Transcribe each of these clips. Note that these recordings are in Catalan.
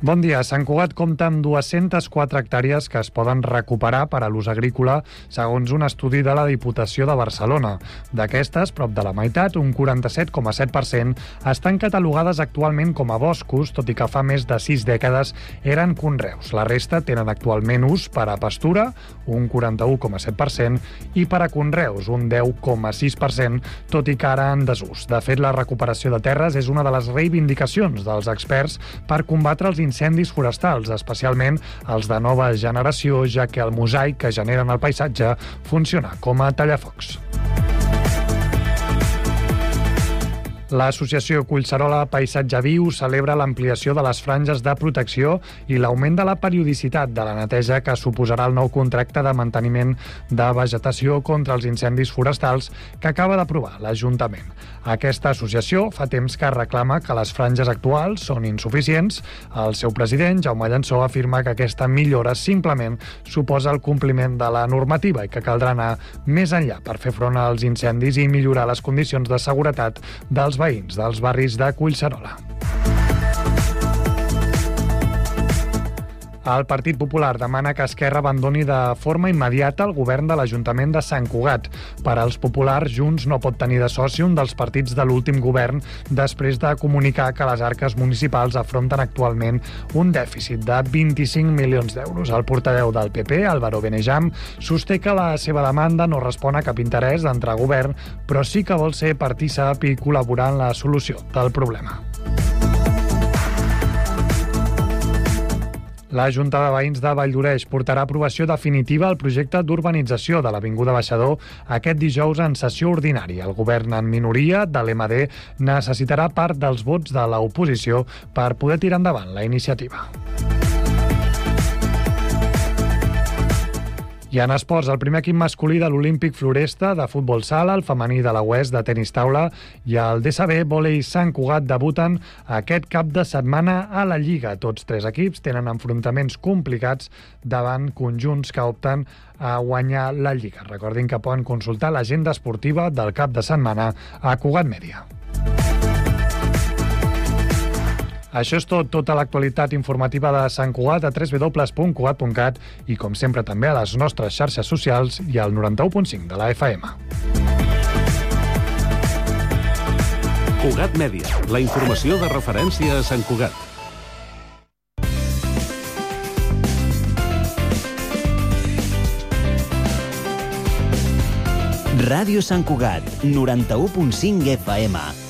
Bon dia. Sant Cugat compta amb 204 hectàrees que es poden recuperar per a l'ús agrícola, segons un estudi de la Diputació de Barcelona. D'aquestes, prop de la meitat, un 47,7%, estan catalogades actualment com a boscos, tot i que fa més de 6 dècades eren conreus. La resta tenen actualment ús per a pastura, un 41,7%, i per a conreus, un 10,6%, tot i que ara en desús. De fet, la recuperació de terres és una de les reivindicacions dels experts per combatre els incendis forestals, especialment els de nova generació, ja que el mosaic que generen el paisatge funciona com a tallafocs. L'associació Collserola Paisatge Viu celebra l'ampliació de les franges de protecció i l'augment de la periodicitat de la neteja que suposarà el nou contracte de manteniment de vegetació contra els incendis forestals que acaba d'aprovar l'Ajuntament. Aquesta associació fa temps que reclama que les franges actuals són insuficients. El seu president, Jaume Llançó, afirma que aquesta millora simplement suposa el compliment de la normativa i que caldrà anar més enllà per fer front als incendis i millorar les condicions de seguretat dels veïns dels barris de Collserola. El Partit Popular demana que Esquerra abandoni de forma immediata el govern de l'Ajuntament de Sant Cugat. Per als populars, Junts no pot tenir de soci un dels partits de l'últim govern després de comunicar que les arques municipals afronten actualment un dèficit de 25 milions d'euros. El portaveu del PP, Álvaro Benejam, sosté que la seva demanda no respon a cap interès d'entrar a govern, però sí que vol ser partícip i col·laborar en la solució del problema. La Junta de Veïns de Valldoreix portarà aprovació definitiva al projecte d'urbanització de l'Avinguda Baixador aquest dijous en sessió ordinària. El govern en minoria de l'MD necessitarà part dels vots de l'oposició per poder tirar endavant la iniciativa. I en esports, el primer equip masculí de l'Olímpic Floresta de futbol sala, el femení de la Oest de tenis taula i el DSB Volei Sant Cugat debuten aquest cap de setmana a la Lliga. Tots tres equips tenen enfrontaments complicats davant conjunts que opten a guanyar la Lliga. Recordin que poden consultar l'agenda esportiva del cap de setmana a Cugat Mèdia. Això és tot, tota l'actualitat informativa de Sant Cugat a www.cugat.cat i, com sempre, també a les nostres xarxes socials i al 91.5 de la FM. Cugat Mèdia, la informació de referència a Sant Cugat. Ràdio Sant Cugat, 91.5 FM.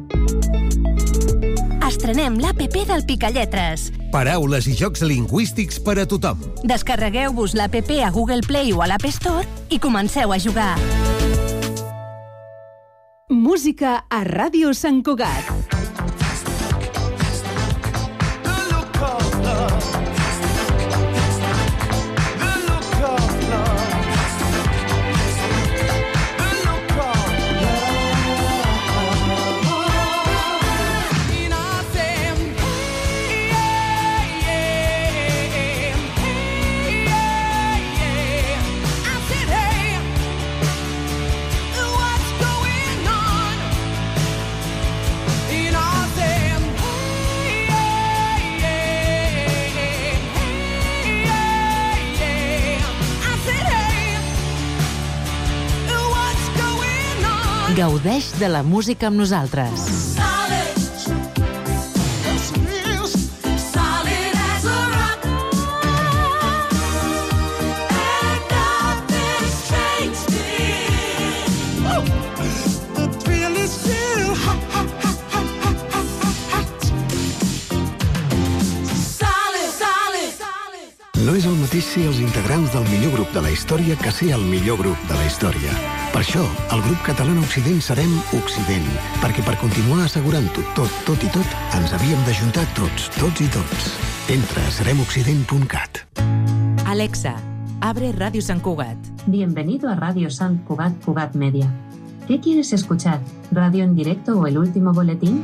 Estrenem l'APP del Picalletres. Paraules i jocs lingüístics per a tothom. Descarregueu-vos l'APP a Google Play o a l'App Store i comenceu a jugar. Música a Ràdio Sant Cugat. De la música amb nosaltres. Integrants del millor grup de la història que ser el millor grup de la història. Per això, el grup català Occident serem Occident, perquè per continuar assegurant-ho tot, tot i tot, ens havíem d'ajuntar tots, tots i tots. Entra a seremoccident.cat. Alexa, abre Radio San Cugat. Bienvenido a Radio San Cugat Cugat Media. ¿Qué quieres escuchar? ¿Radio en directo o el último boletín?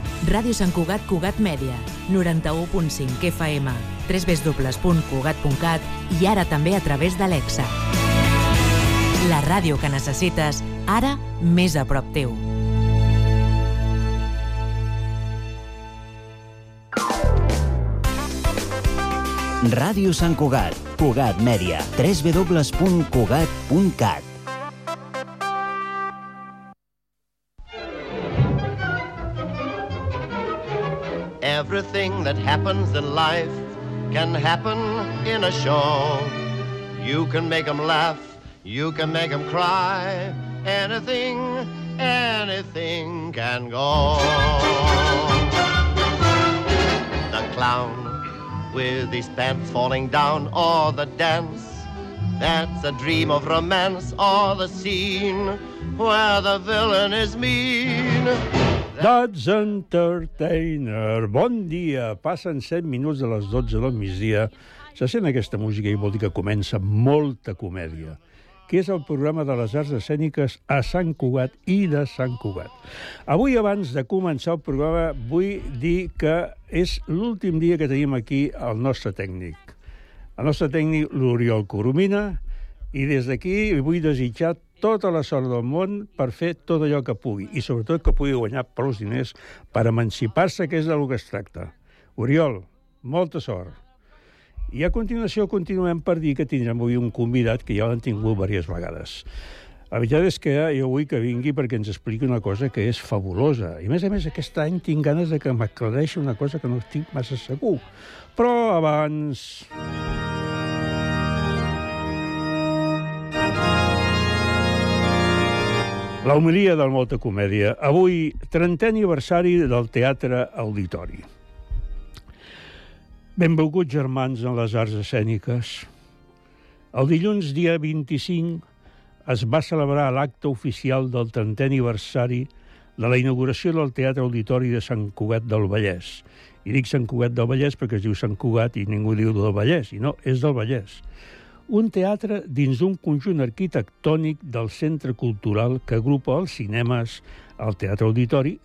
Ràdio Sant Cugat Cugat Mèdia, 91.5 FM, www.cugat.cat i ara també a través d'Alexa. La ràdio que necessites, ara més a prop teu. Ràdio Sant Cugat, Cugat Mèdia, www.cugat.cat. Everything that happens in life can happen in a show. You can make them laugh, you can make them cry. Anything, anything can go. The clown with his pants falling down, or the dance that's a dream of romance, or the scene where the villain is mean. That's Entertainer. Bon dia. Passen 7 minuts de les 12 del migdia. Se sent aquesta música i vol dir que comença molta comèdia que és el programa de les arts escèniques a Sant Cugat i de Sant Cugat. Avui, abans de començar el programa, vull dir que és l'últim dia que tenim aquí el nostre tècnic. El nostre tècnic, l'Oriol Coromina, i des d'aquí vull desitjar tota la sort del món per fer tot allò que pugui, i sobretot que pugui guanyar prou diners per emancipar-se, que és del que es tracta. Oriol, molta sort. I a continuació continuem per dir que tindrem avui un convidat que ja l'han tingut diverses vegades. La veritat és que jo vull que vingui perquè ens expliqui una cosa que és fabulosa. I a més a més aquest any tinc ganes de que m'aclareixi una cosa que no estic massa segur. Però abans... La homilia del Molta Comèdia. Avui, 30è aniversari del Teatre Auditori. Benvolguts germans en les arts escèniques. El dilluns, dia 25, es va celebrar l'acte oficial del 30è aniversari de la inauguració del Teatre Auditori de Sant Cugat del Vallès. I dic Sant Cugat del Vallès perquè es diu Sant Cugat i ningú diu del Vallès, i no, és del Vallès. Un teatre dins d'un conjunt arquitectònic del centre cultural que agrupa els cinemes, el Teatre Auditori,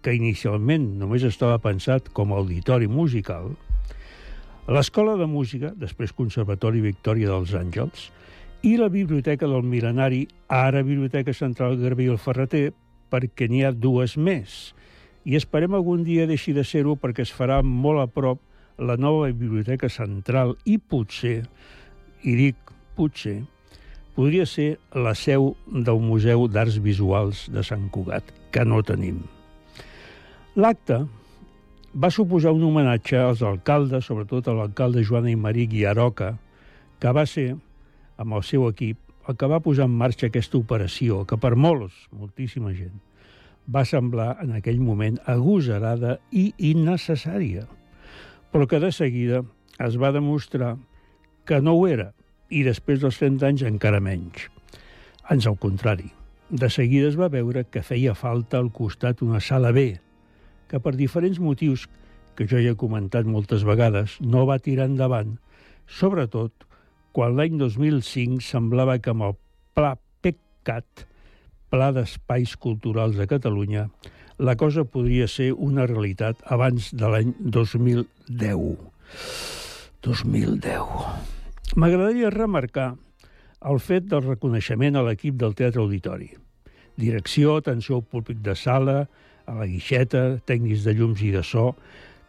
que inicialment només estava pensat com a auditori musical, l'Escola de Música, després Conservatori Victòria dels Àngels, i la Biblioteca del Milenari, ara Biblioteca Central Garbí el Ferreter, perquè n'hi ha dues més. I esperem algun dia deixi de ser-ho perquè es farà molt a prop la nova Biblioteca Central i potser, i dic potser, podria ser la seu del Museu d'Arts Visuals de Sant Cugat, que no tenim. L'acte va suposar un homenatge als alcaldes, sobretot a l'alcalde Joana i Marí Guiaroca, que va ser, amb el seu equip, el que va posar en marxa aquesta operació, que per molts, moltíssima gent, va semblar en aquell moment agosarada i innecessària, però que de seguida es va demostrar que no ho era, i després dels 30 anys encara menys. Ans al contrari, de seguida es va veure que feia falta al costat una sala B, que per diferents motius que jo ja he comentat moltes vegades no va tirar endavant, sobretot quan l'any 2005 semblava que amb el Pla PECCAT, Pla d'Espais Culturals de Catalunya, la cosa podria ser una realitat abans de l'any 2010. 2010. M'agradaria remarcar el fet del reconeixement a l'equip del Teatre Auditori. Direcció, atenció al públic de sala, a la guixeta, tècnics de llums i de so,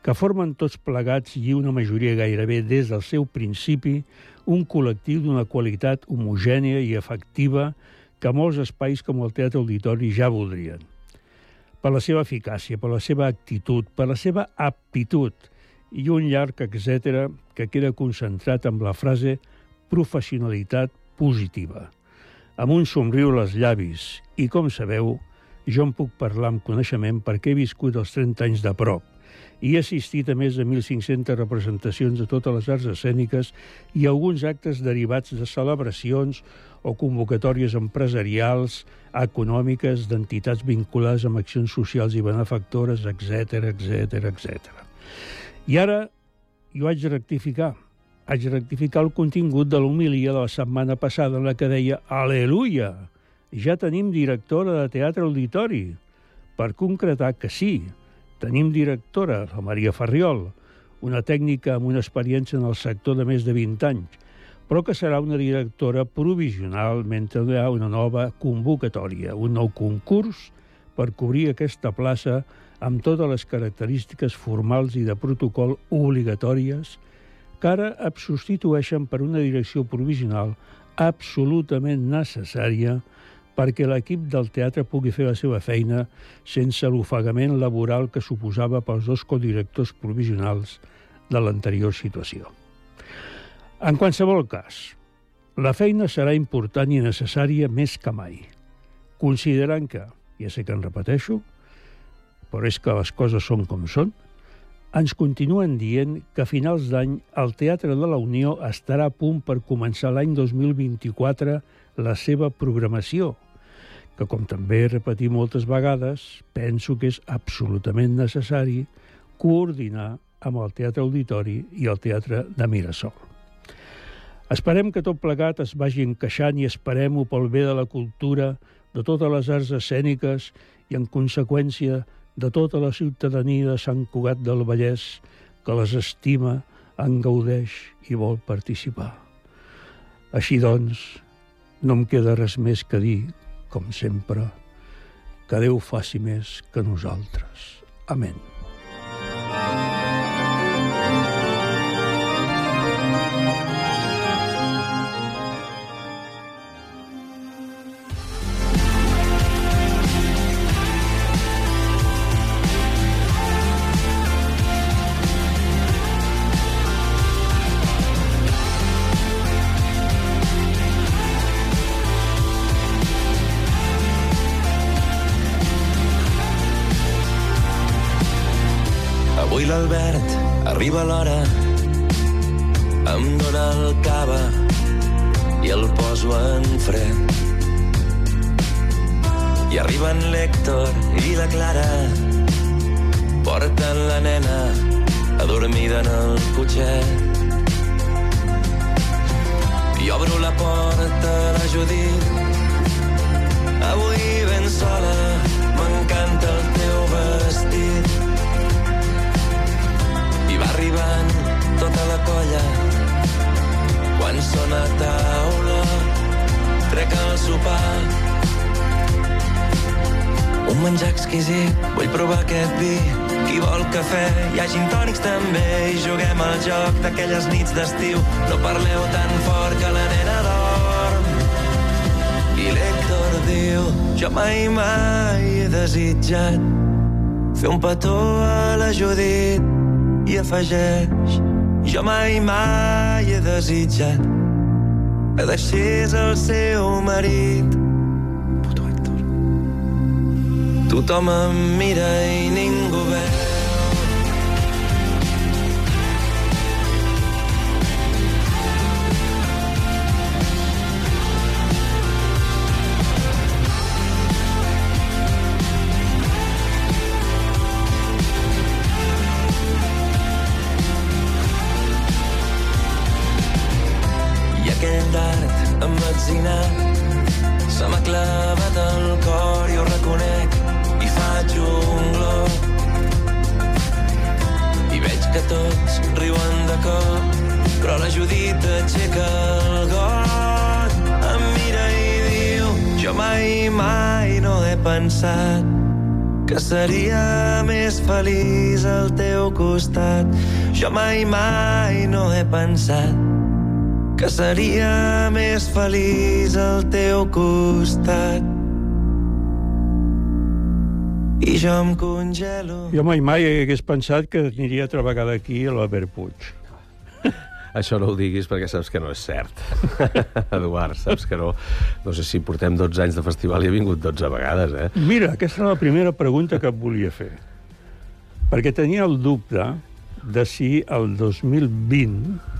que formen tots plegats i una majoria gairebé des del seu principi un col·lectiu d'una qualitat homogènia i efectiva que molts espais com el Teatre Auditori ja voldrien. Per la seva eficàcia, per la seva actitud, per la seva aptitud i un llarg etc que queda concentrat amb la frase professionalitat positiva. Amb un somriu als llavis i, com sabeu, jo en puc parlar amb coneixement perquè he viscut els 30 anys de prop i he assistit a més de 1.500 representacions de totes les arts escèniques i alguns actes derivats de celebracions o convocatòries empresarials, econòmiques, d'entitats vinculades amb accions socials i benefactores, etc etc etc. I ara jo haig de rectificar. Haig de rectificar el contingut de l'homilia de la setmana passada en la que deia «Aleluia! Ja tenim directora de teatre auditori!» Per concretar que sí, tenim directora, la Maria Ferriol, una tècnica amb una experiència en el sector de més de 20 anys, però que serà una directora provisional mentre hi ha una nova convocatòria, un nou concurs per cobrir aquesta plaça amb totes les característiques formals i de protocol obligatòries que ara substitueixen per una direcció provisional absolutament necessària perquè l'equip del teatre pugui fer la seva feina sense l'ofegament laboral que suposava pels dos codirectors provisionals de l'anterior situació. En qualsevol cas, la feina serà important i necessària més que mai, considerant que, ja sé que en repeteixo, però és que les coses són com són, ens continuen dient que a finals d'any el Teatre de la Unió estarà a punt per començar l'any 2024 la seva programació, que, com també he repetit moltes vegades, penso que és absolutament necessari coordinar amb el Teatre Auditori i el Teatre de Mirasol. Esperem que tot plegat es vagi encaixant i esperem-ho pel bé de la cultura, de totes les arts escèniques i, en conseqüència, de tota la ciutadania de Sant Cugat del Vallès que les estima, en gaudeix i vol participar. Així doncs, no em queda res més que dir, com sempre, que Déu faci més que nosaltres. Amén. l'Héctor i la Clara, porten la nena adormida en el cotxet. I obro la porta a la Judit, avui ben sola, m'encanta el teu vestit i va arribant tota la colla. Quan sona a taula, trec el sopar. Un menjar exquisit, vull provar aquest vi. Qui vol cafè, hi ha gin tònics també i juguem al joc d'aquelles nits d'estiu. No parleu tan fort que la nena dorm. I l'Héctor diu, jo mai, mai he desitjat fer un petó a la Judit i afegeix jo mai, mai he desitjat que deixés el seu marit tothom em mira i ningú cop però la Judit aixeca el got em mira i diu jo mai, mai no he pensat que seria més feliç al teu costat. Jo mai, mai no he pensat que seria més feliç al teu costat. I jo em congelo... Jo mai mai hagués pensat que aniria altra vegada aquí a l'Albert Puig. Això no ho diguis perquè saps que no és cert. Eduard, saps que no... No sé si portem 12 anys de festival i he vingut 12 vegades, eh? Mira, aquesta era la primera pregunta que et volia fer. Perquè tenia el dubte de si el 2020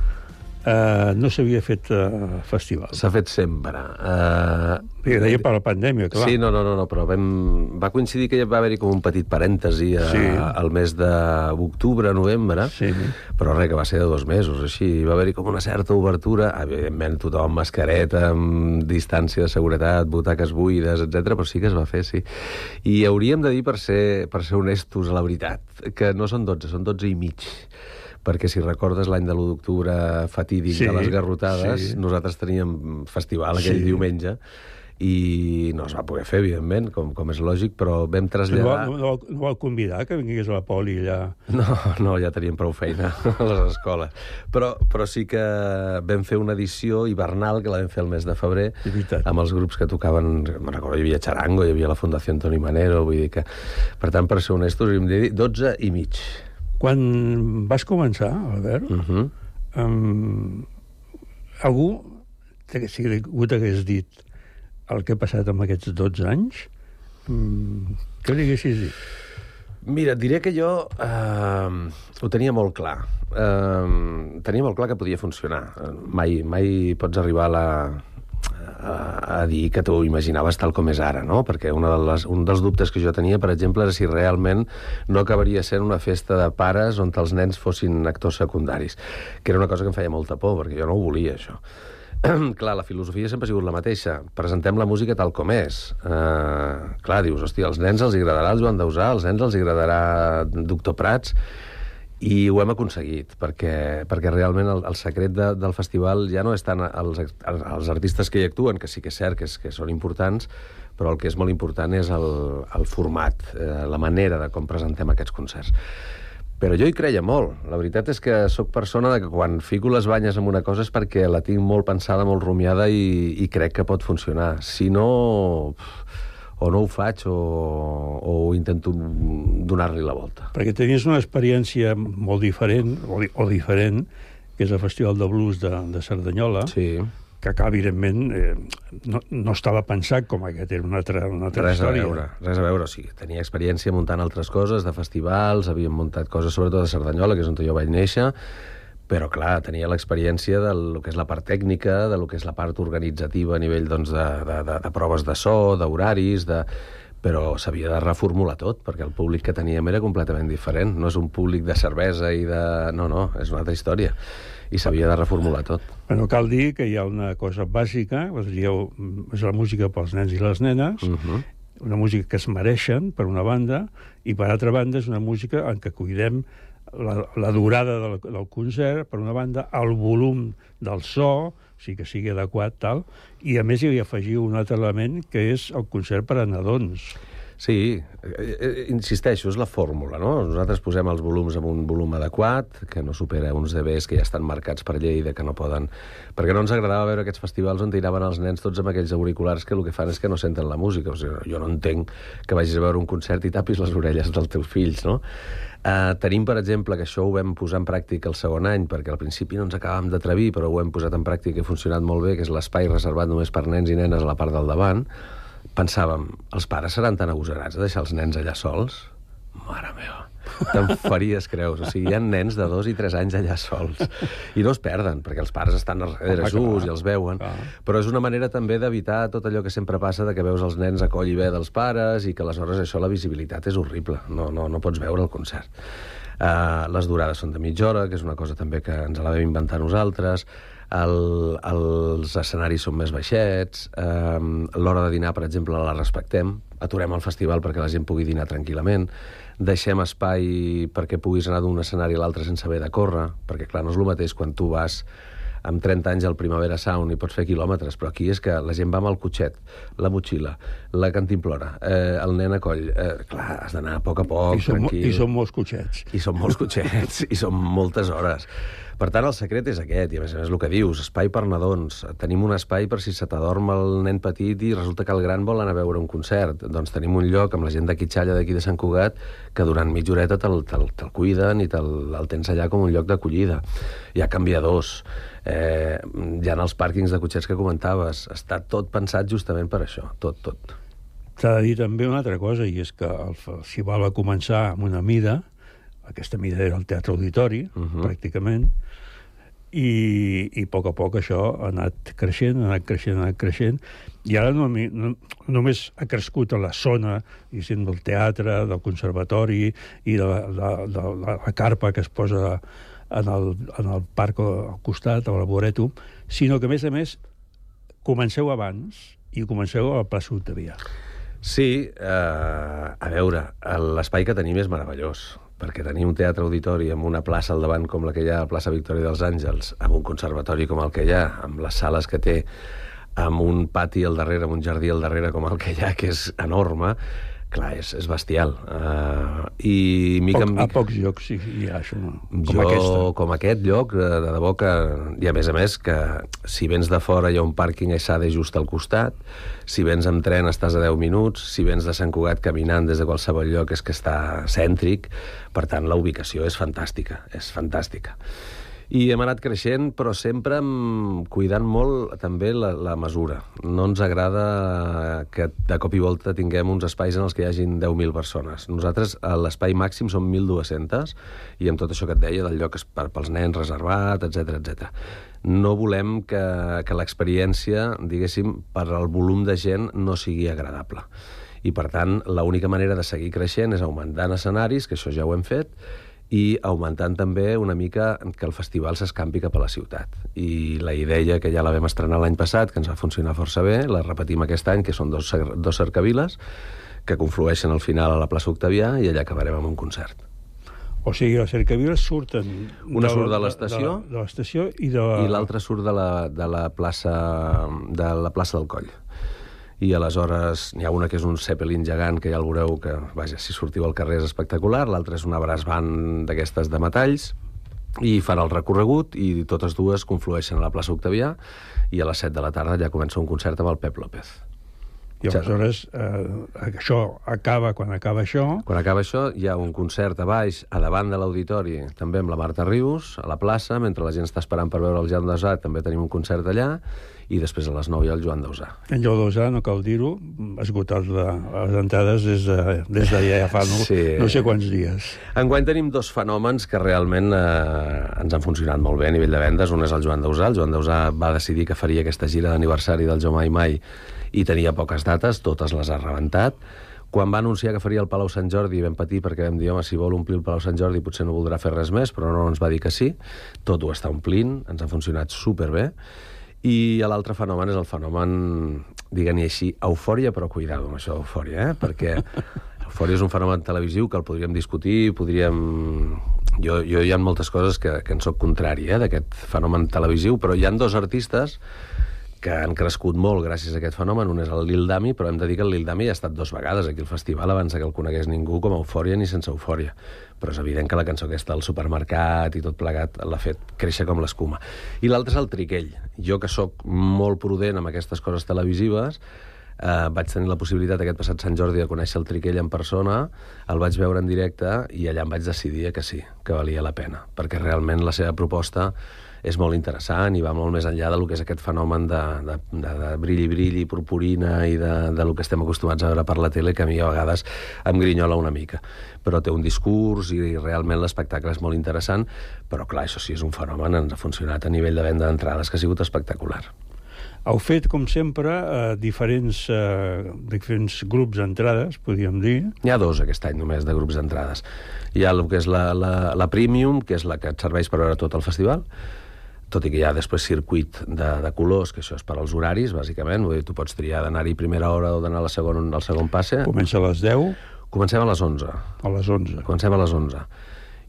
eh, no s'havia fet eh, festival. S'ha fet sempre. Uh, I deia per la pandèmia, clar. Sí, no, no, no, no però vam, va coincidir que va haver-hi com un petit parèntesi a, Sí. al mes d'octubre, novembre, sí. però res, que va ser de dos mesos, així. Va haver-hi com una certa obertura, evidentment tothom amb mascareta, amb distància de seguretat, butaques buides, etc. però sí que es va fer, sí. I hauríem de dir, per ser, per ser honestos a la veritat, que no són 12, són 12 i mig perquè si recordes l'any de l'1 d'octubre fatídic Sí, de les garrotades, sí. nosaltres teníem festival aquell Sí. diumenge i no es va poder fer, evidentment, com, com és lògic, però vam traslladar... no, no, no vol convidar que vingués a la poli allà. No, no, ja teníem prou feina a les escoles. Però, però sí que vam fer una edició hivernal, que la vam fer el mes de febrer, amb els grups que tocaven, me'n recordo, hi havia Charango, hi havia la Fundació Antoni Manero, vull dir que... Per tant, per ser honestos, hem de dir 12 i mig. Quan vas començar, Albert, Uh -huh. um, algú, si algú t'hagués dit el que ha passat amb aquests 12 anys, um, què li haguessis dit? Mira, diré que jo eh, ho tenia molt clar. Eh, tenia molt clar que podia funcionar. Mai, mai pots arribar a la, a, dir que t'ho imaginaves tal com és ara, no? Perquè una de les, un dels dubtes que jo tenia, per exemple, era si realment no acabaria sent una festa de pares on els nens fossin actors secundaris, que era una cosa que em feia molta por, perquè jo no ho volia, això. clar, la filosofia sempre ha sigut la mateixa. Presentem la música tal com és. Uh, clar, dius, hòstia, als nens els agradarà el Joan Dausà, als nens els agradarà Doctor Prats, i ho hem aconseguit, perquè, perquè realment el, el secret de, del festival ja no és tant els, els artistes que hi actuen, que sí que és cert que, és, que són importants, però el que és molt important és el, el format, eh, la manera de com presentem aquests concerts. Però jo hi creia molt. La veritat és que sóc persona de que quan fico les banyes en una cosa és perquè la tinc molt pensada, molt rumiada i, i crec que pot funcionar. Si no, o no ho faig o, o intento donar-li la volta. Perquè tenies una experiència molt diferent, o, di o diferent, que és el Festival de Blues de, de Cerdanyola, sí. que acá, evidentment, eh, no, no estava pensat com aquest, era una altra, una altra Res a història. veure, res a veure. O sigui, tenia experiència muntant altres coses, de festivals, havíem muntat coses sobretot de Cerdanyola, que és on jo vaig néixer, però, clar, tenia l'experiència del que és la part tècnica, de lo que és la part organitzativa a nivell doncs, de, de, de, de proves de so, d'horaris, de... però s'havia de reformular tot, perquè el públic que teníem era completament diferent. No és un públic de cervesa i de... No, no, és una altra història. I s'havia de reformular tot. Bueno, cal dir que hi ha una cosa bàsica, a dir, és la música pels nens i les nenes, Uh -huh. una música que es mereixen, per una banda, i per altra banda és una música en què cuidem la, la durada del, del concert, per una banda, el volum del so, o sigui que sigui adequat, tal, i a més hi afegiu un altre element que és el concert per a nadons. Sí, eh, eh, insisteixo, és la fórmula, no? Nosaltres posem els volums amb un volum adequat, que no supera uns dBs que ja estan marcats per llei de que no poden... Perquè no ens agradava veure aquests festivals on tiraven els nens tots amb aquells auriculars que el que fan és que no senten la música. O sigui, jo no entenc que vagis a veure un concert i tapis les orelles dels teus fills, no? Uh, tenim, per exemple, que això ho vam posar en pràctica el segon any, perquè al principi no ens acabàvem d'atrevir, però ho hem posat en pràctica i ha funcionat molt bé, que és l'espai reservat només per nens i nenes a la part del davant, pensàvem, els pares seran tan agosarats de deixar els nens allà sols? Mare meva, te'n faries creus. O sigui, hi ha nens de dos i tres anys allà sols. I no es perden, perquè els pares estan a darrere just i els veuen. Però és una manera també d'evitar tot allò que sempre passa de que veus els nens a coll i bé dels pares i que aleshores això, la visibilitat és horrible. No, no, no pots veure el concert. Uh, les durades són de mitja hora, que és una cosa també que ens la vam inventar nosaltres. El, els escenaris són més baixets. Uh, L'hora de dinar, per exemple, la respectem. Aturem el festival perquè la gent pugui dinar tranquil·lament. Deixem espai perquè puguis anar d'un escenari a l'altre sense haver de córrer, perquè, clar, no és el mateix quan tu vas amb 30 anys al Primavera Sound i pots fer quilòmetres, però aquí és que la gent va amb el cotxet, la motxilla, la cantimplora, eh, el nen a coll... Eh, clar, has d'anar a poc a poc, I mo- tranquil. I són molts cotxets. I són molts cotxets, i són moltes hores. Per tant, el secret és aquest, i a més a més el que dius, espai per nadons. Tenim un espai per si se t'adorm el nen petit i resulta que el gran vol anar a veure un concert. Doncs tenim un lloc amb la gent de Quitxalla d'aquí de Sant Cugat que durant mitja horeta te'l te te cuiden i te'l el tens allà com un lloc d'acollida. Hi ha canviadors, eh, hi ha els pàrquings de cotxets que comentaves. Està tot pensat justament per això, tot, tot. S'ha de dir també una altra cosa, i és que el festival va començar amb una mida, aquesta mida era el Teatre Auditori, uh -huh. pràcticament, i, i a poc a poc això ha anat creixent, ha anat creixent, ha anat creixent, i ara no, no, només ha crescut a la zona diguéssim, del teatre, del conservatori i de, la- de, de, de la carpa que es posa en el, en el parc al costat, al Laboretum, sinó que, a més a més, comenceu abans i comenceu a la plaça Octavià. Sí, eh, a veure, l'espai que tenim és meravellós, perquè tenir un teatre auditori amb una plaça al davant com la que hi ha a la plaça Victòria dels Àngels, amb un conservatori com el que hi ha, amb les sales que té, amb un pati al darrere, amb un jardí al darrere com el que hi ha, que és enorme, clar, és, és bestial. Uh, I mica Poc, en a mica... pocs llocs sí, hi ha això, no? com jo, aquesta. com aquest lloc, de debò que... I a més a més, que si vens de fora hi ha un pàrquing a Sade just al costat, si vens amb tren estàs a 10 minuts, si vens de Sant Cugat caminant des de qualsevol lloc és que està cèntric, per tant, la ubicació és fantàstica, és fantàstica. I hem anat creixent, però sempre cuidant molt també la, la mesura. No ens agrada que de cop i volta tinguem uns espais en els que hi hagin 10.000 persones. Nosaltres, a l'espai màxim són 1.200, i amb tot això que et deia, del lloc per, pels nens reservat, etc etc. No volem que, que l'experiència, diguéssim, per al volum de gent no sigui agradable. I, per tant, l'única manera de seguir creixent és augmentant escenaris, que això ja ho hem fet, i augmentant també una mica que el festival s'escampi cap a la ciutat. I la idea, que ja la vam estrenar l'any passat, que ens va funcionar força bé, la repetim aquest any, que són dos, dos cercaviles, que conflueixen al final a la plaça Octavià i allà acabarem amb un concert. O sigui, les cercaviles surten... Una surt de l'estació. De, de l'estació i de... I l'altra surt de la, de la plaça de la plaça del Coll. I aleshores n'hi ha una que és un Zeppelin gegant, que ja el veureu, que, vaja, si sortiu al carrer és espectacular, l'altra és una brass band d'aquestes de metalls, i fan el recorregut i totes dues conflueixen a la plaça Octavià i a les 7 de la tarda ja comença un concert amb el Pep López. I aleshores eh, això acaba quan acaba això... Quan acaba això, hi ha un concert a baix, a davant de l'auditori, també amb la Marta Rius, a la plaça, mentre la gent està esperant per veure el Jan Dausà, també tenim un concert allà, i després a les 9 hi ha el Joan Dausà. En Jou Dosà, no cal dir-ho, ha esgotat la, les entrades des de, des de ja fa no, Sí. no sé quants dies. Enguany tenim dos fenòmens que realment eh, ens han funcionat molt bé a nivell de vendes. Un és el Joan Dausà. El Joan Dausà va decidir que faria aquesta gira d'aniversari del Jo Mai Mai i tenia poques dates, totes les ha rebentat. Quan va anunciar que faria el Palau Sant Jordi vam patir perquè vam dir, home, si vol omplir el Palau Sant Jordi potser no voldrà fer res més, però no ens va dir que sí. Tot ho està omplint, ens ha funcionat superbé. I l'altre fenomen és el fenomen, diguem-hi així, eufòria, però cuidado amb això d'eufòria, eh? perquè eufòria és un fenomen televisiu que el podríem discutir, podríem... Jo, jo hi ha moltes coses que, que en sóc contrari, eh, d'aquest fenomen televisiu, però hi han dos artistes que han crescut molt gràcies a aquest fenomen. Un és el Lil Dami, però hem de dir que el Lil Dami ha estat dos vegades aquí al festival abans que el conegués ningú com a eufòria ni sense eufòria. Però és evident que la cançó aquesta al supermercat i tot plegat l'ha fet créixer com l'escuma. I l'altre és el Triquell. Jo, que sóc molt prudent amb aquestes coses televisives, eh, vaig tenir la possibilitat aquest passat Sant Jordi de conèixer el Triquell en persona, el vaig veure en directe i allà em vaig decidir que sí, que valia la pena, perquè realment la seva proposta és molt interessant i va molt més enllà del que és aquest fenomen de, de, de, de brilli, brilli, purpurina i de, de lo que estem acostumats a veure per la tele, que a mi a vegades em grinyola una mica. Però té un discurs i realment l'espectacle és molt interessant, però clar, això sí és un fenomen, ens ha funcionat a nivell de venda d'entrades, que ha sigut espectacular. Heu fet, com sempre, eh, diferents, eh, diferents grups d'entrades, podríem dir. N'hi ha dos aquest any només de grups d'entrades. Hi ha el que és la, la, la Premium, que és la que et serveix per veure tot el festival, tot i que hi ha després circuit de, de colors, que això és per als horaris, bàsicament. Vull dir, tu pots triar d'anar-hi primera hora o d'anar a la segon, al segon passe. Comença a les 10? Comencem a les 11. A les 11. Comencem a les 11.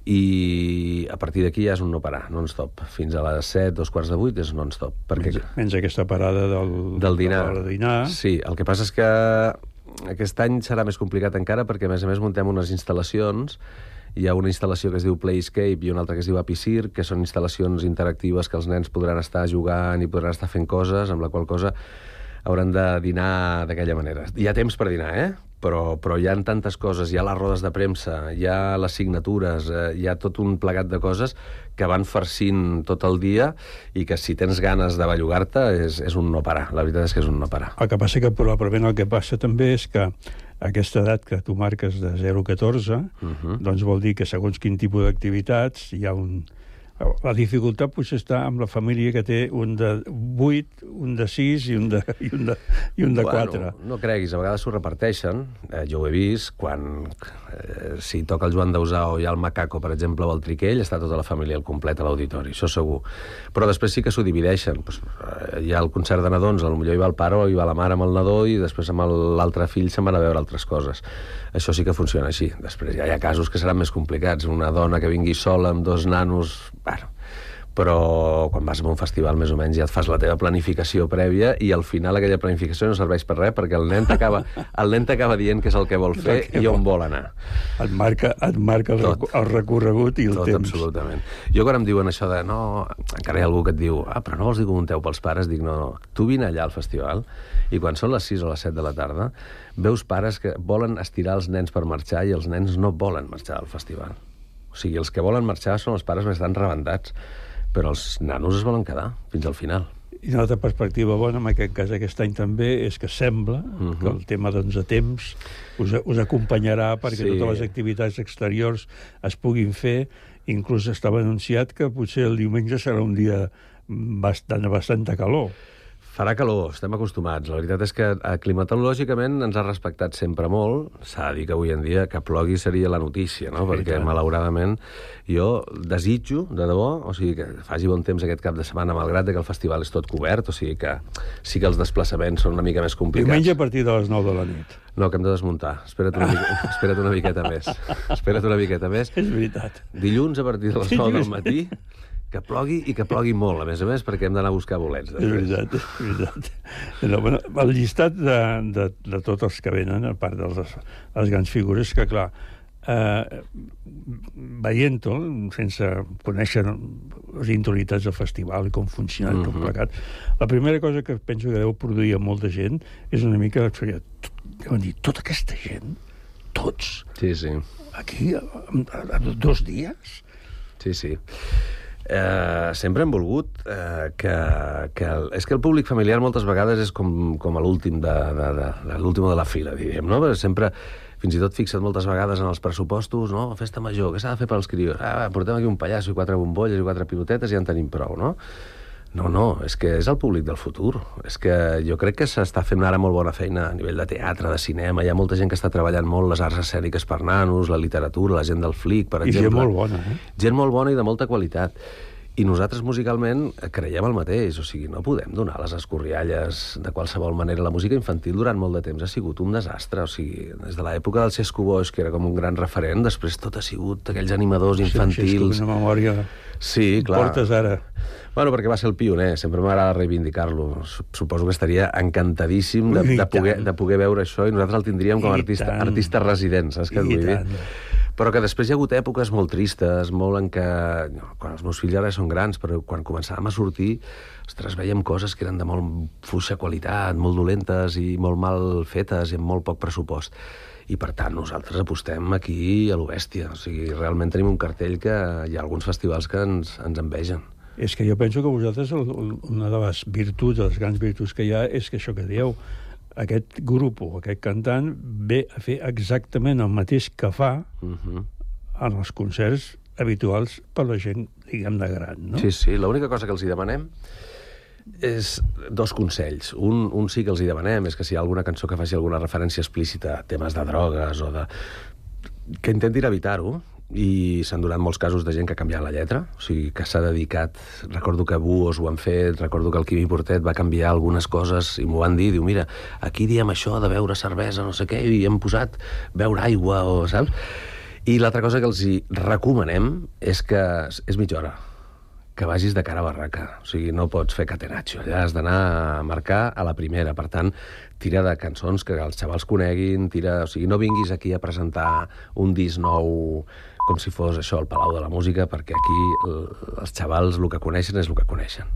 i a partir d'aquí ja és un no parar, non-stop. Fins a les 7, dos quarts de 8 és non-stop. Perquè... Menys, menys aquesta parada del, del dinar. De dinar. Sí, el que passa és que aquest any serà més complicat encara perquè, a més a més, muntem unes instal·lacions hi ha una instal·lació que es diu Playscape i una altra que es diu Apicir, que són instal·lacions interactives que els nens podran estar jugant i podran estar fent coses, amb la qual cosa hauran de dinar d'aquella manera. Hi ha temps per dinar, eh? Però, però hi ha tantes coses, hi ha les rodes de premsa, hi ha les signatures, eh, hi ha tot un plegat de coses que van farcint tot el dia i que si tens ganes de bellugar-te és, és un no parar. La veritat és que és un no parar. El que passa que probablement el que passa també és que aquesta edat que tu marques de 0 a 14, uh -huh. doncs vol dir que segons quin tipus d'activitats hi ha un, la dificultat potser està amb la família que té un de 8, un de 6 i un de, i un de, i un de 4. Bueno, no creguis, a vegades s'ho reparteixen. Eh, jo ho he vist, quan eh, si toca el Joan Dausà o hi ha el Macaco, per exemple, o el Triquell, està tota la família al complet a l'auditori, això segur. Però després sí que s'ho divideixen. Pues, eh, hi ha el concert de nadons, potser hi va el pare o hi va la mare amb el nadó i després amb l'altre fill se'n van a veure altres coses. Això sí que funciona així. Després ja hi ha casos que seran més complicats. Una dona que vingui sola amb dos nanos bueno, però quan vas a un festival més o menys ja et fas la teva planificació prèvia i al final aquella planificació no serveix per res perquè el nen t'acaba el nen t'acaba dient què és el que vol fer i on vol anar. Et marca, et marca el, tot, el recorregut i el tot, temps. absolutament. Jo quan em diuen això de no, encara hi ha algú que et diu ah, però no vols dir que munteu pels pares? Dic no, no, tu vine allà al festival i quan són les 6 o les 7 de la tarda veus pares que volen estirar els nens per marxar i els nens no volen marxar al festival. O sigui, els que volen marxar són els pares més estan rebentats, però els nanos es volen quedar fins al final. I una altra perspectiva bona, en aquest cas aquest any també, és que sembla uh -huh. que el tema doncs, de temps us, us acompanyarà perquè sí. totes les activitats exteriors es puguin fer. Inclús estava anunciat que potser el diumenge serà un dia bastant, bastanta calor. Farà calor, estem acostumats. La veritat és que eh, climatològicament ens ha respectat sempre molt. S'ha de dir que avui en dia que plogui seria la notícia, no? Sí, Perquè, clar. malauradament, jo desitjo, de debò, o sigui, que faci bon temps aquest cap de setmana, malgrat que el festival és tot cobert, o sigui que sí que els desplaçaments són una mica més complicats. Diumenge a partir de les 9 de la nit. No, que hem de desmuntar. Espera't una, mica, espera't una miqueta més. Espera't una miqueta més. És veritat. Dilluns a partir de les 9 del matí que plogui i que plogui molt, a més a més, perquè hem d'anar a buscar bolets. Després. És veritat, és veritat. No, bueno, el llistat de, de, de tots els que venen, a part de les, les grans figures, que clar, eh, veient-ho, sense conèixer les interioritats del festival i com funciona uh -huh. tot mhm. plegat, la primera cosa que penso que deu produir a molta gent és una mica... Deuen dir, tota aquesta gent, tots, sí, sí. aquí, en, en dos dies... Sí, sí eh, sempre hem volgut eh, que, que... El, és que el públic familiar moltes vegades és com, com l'últim de, de, de, de, de la fila, diríem, no? Perquè sempre fins i tot fixat moltes vegades en els pressupostos, no? Festa major, què s'ha de fer pels crios? Ah, portem aquí un pallasso i quatre bombolles i quatre pilotetes i ja en tenim prou, no? No, no, és que és el públic del futur. És que jo crec que s'està fent ara molt bona feina a nivell de teatre, de cinema. Hi ha molta gent que està treballant molt les arts escèniques per nanos, la literatura, la gent del flic, per I exemple. I gent molt bona, eh? Gent molt bona i de molta qualitat. I nosaltres musicalment creiem el mateix, o sigui, no podem donar les escorrialles de qualsevol manera. La música infantil durant molt de temps ha sigut un desastre, o sigui, des de l'època del Xesco Boix, que era com un gran referent, després tot ha sigut aquells animadors infantils... Sí, una memòria... Sí, clar. Portes ara. Bueno, perquè va ser el pioner, sempre m'agrada reivindicar-lo. Suposo que estaria encantadíssim de, de, poder, de poder veure això i nosaltres el tindríem com a artista, artista resident, saps què vull dir? Però que després hi ha hagut èpoques molt tristes, molt en què... No, quan els meus fills ara són grans, però quan començàvem a sortir, ostres, veiem coses que eren de molt fluixa qualitat, molt dolentes i molt mal fetes i amb molt poc pressupost i per tant nosaltres apostem aquí a l'Obèstia. O sigui, realment tenim un cartell que hi ha alguns festivals que ens, ens envegen. És que jo penso que vosaltres, una de les virtuts, de les grans virtuts que hi ha, és que això que dieu, aquest grup o aquest cantant ve a fer exactament el mateix que fa uh mhm. -huh. en els concerts habituals per la gent, diguem, de gran, no? Sí, sí, l'única cosa que els hi demanem és dos consells. Un, un sí que els hi demanem, és que si hi ha alguna cançó que faci alguna referència explícita a temes de drogues o de... que intentin evitar-ho, i s'han donat molts casos de gent que ha canviat la lletra, o sigui, que s'ha dedicat... Recordo que Buos ho han fet, recordo que el Quimi Portet va canviar algunes coses i m'ho van dir, diu, mira, aquí diem això de beure cervesa, no sé què, i hem posat beure aigua, o saps? I l'altra cosa que els hi recomanem és que és mitja hora que vagis de cara a barraca. O sigui, no pots fer catenaccio. Allà has d'anar a marcar a la primera. Per tant, tira de cançons que els xavals coneguin, tira... O sigui, no vinguis aquí a presentar un disc nou com si fos això, el Palau de la Música, perquè aquí els xavals el que coneixen és el que coneixen.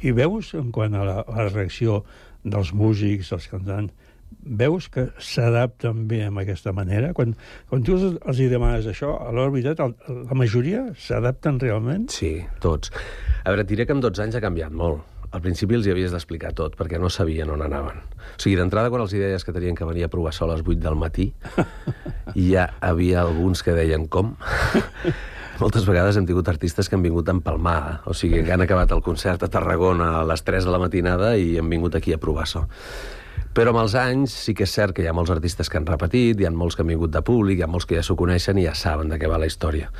I veus, en quant a la, a la reacció dels músics, dels cantants, veus que s'adapten bé amb aquesta manera? Quan, quan tu els, els hi demanes això, a l'hora veritat, el, la majoria s'adapten realment? Sí, tots. A veure, diré que en 12 anys ha canviat molt. Al principi els hi havies d'explicar tot, perquè no sabien on anaven. O sigui, d'entrada, quan els deies que tenien que venir a provar sol a les 8 del matí, ja havia alguns que deien com? Moltes vegades hem tingut artistes que han vingut a empalmar, o sigui, que han acabat el concert a Tarragona a les 3 de la matinada i han vingut aquí a provar so. Però amb els anys sí que és cert que hi ha molts artistes que han repetit, hi ha molts que han vingut de públic, hi ha molts que ja s'ho coneixen i ja saben de què va la història.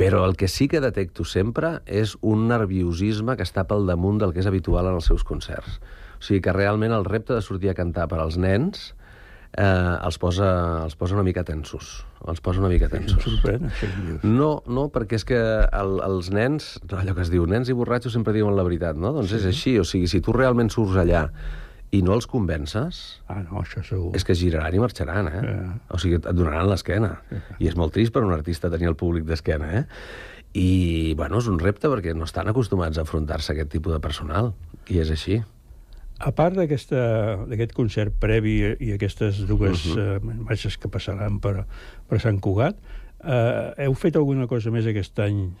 Però el que sí que detecto sempre és un nerviosisme que està pel damunt del que és habitual en els seus concerts. O sigui que realment el repte de sortir a cantar per als nens eh, els, posa, els posa una mica tensos. Els posa una mica tensos. Em sorprèn, això. No, no, perquè és que el, els nens, allò que es diu, nens i borratxos sempre diuen la veritat, no? Doncs sí. és així, o sigui, si tu realment surts allà i no els convences... Ah, no, això segur. És que giraran i marxaran, eh? Yeah. O sigui, et donaran l'esquena. Yeah. I és molt trist per un artista tenir el públic d'esquena, eh? I, bueno, és un repte perquè no estan acostumats a afrontar-se a aquest tipus de personal. I és així. A part d'aquest concert previ i aquestes dues uh -huh. uh, marxes que passaran per, per Sant Cugat, uh, heu fet alguna cosa més aquest any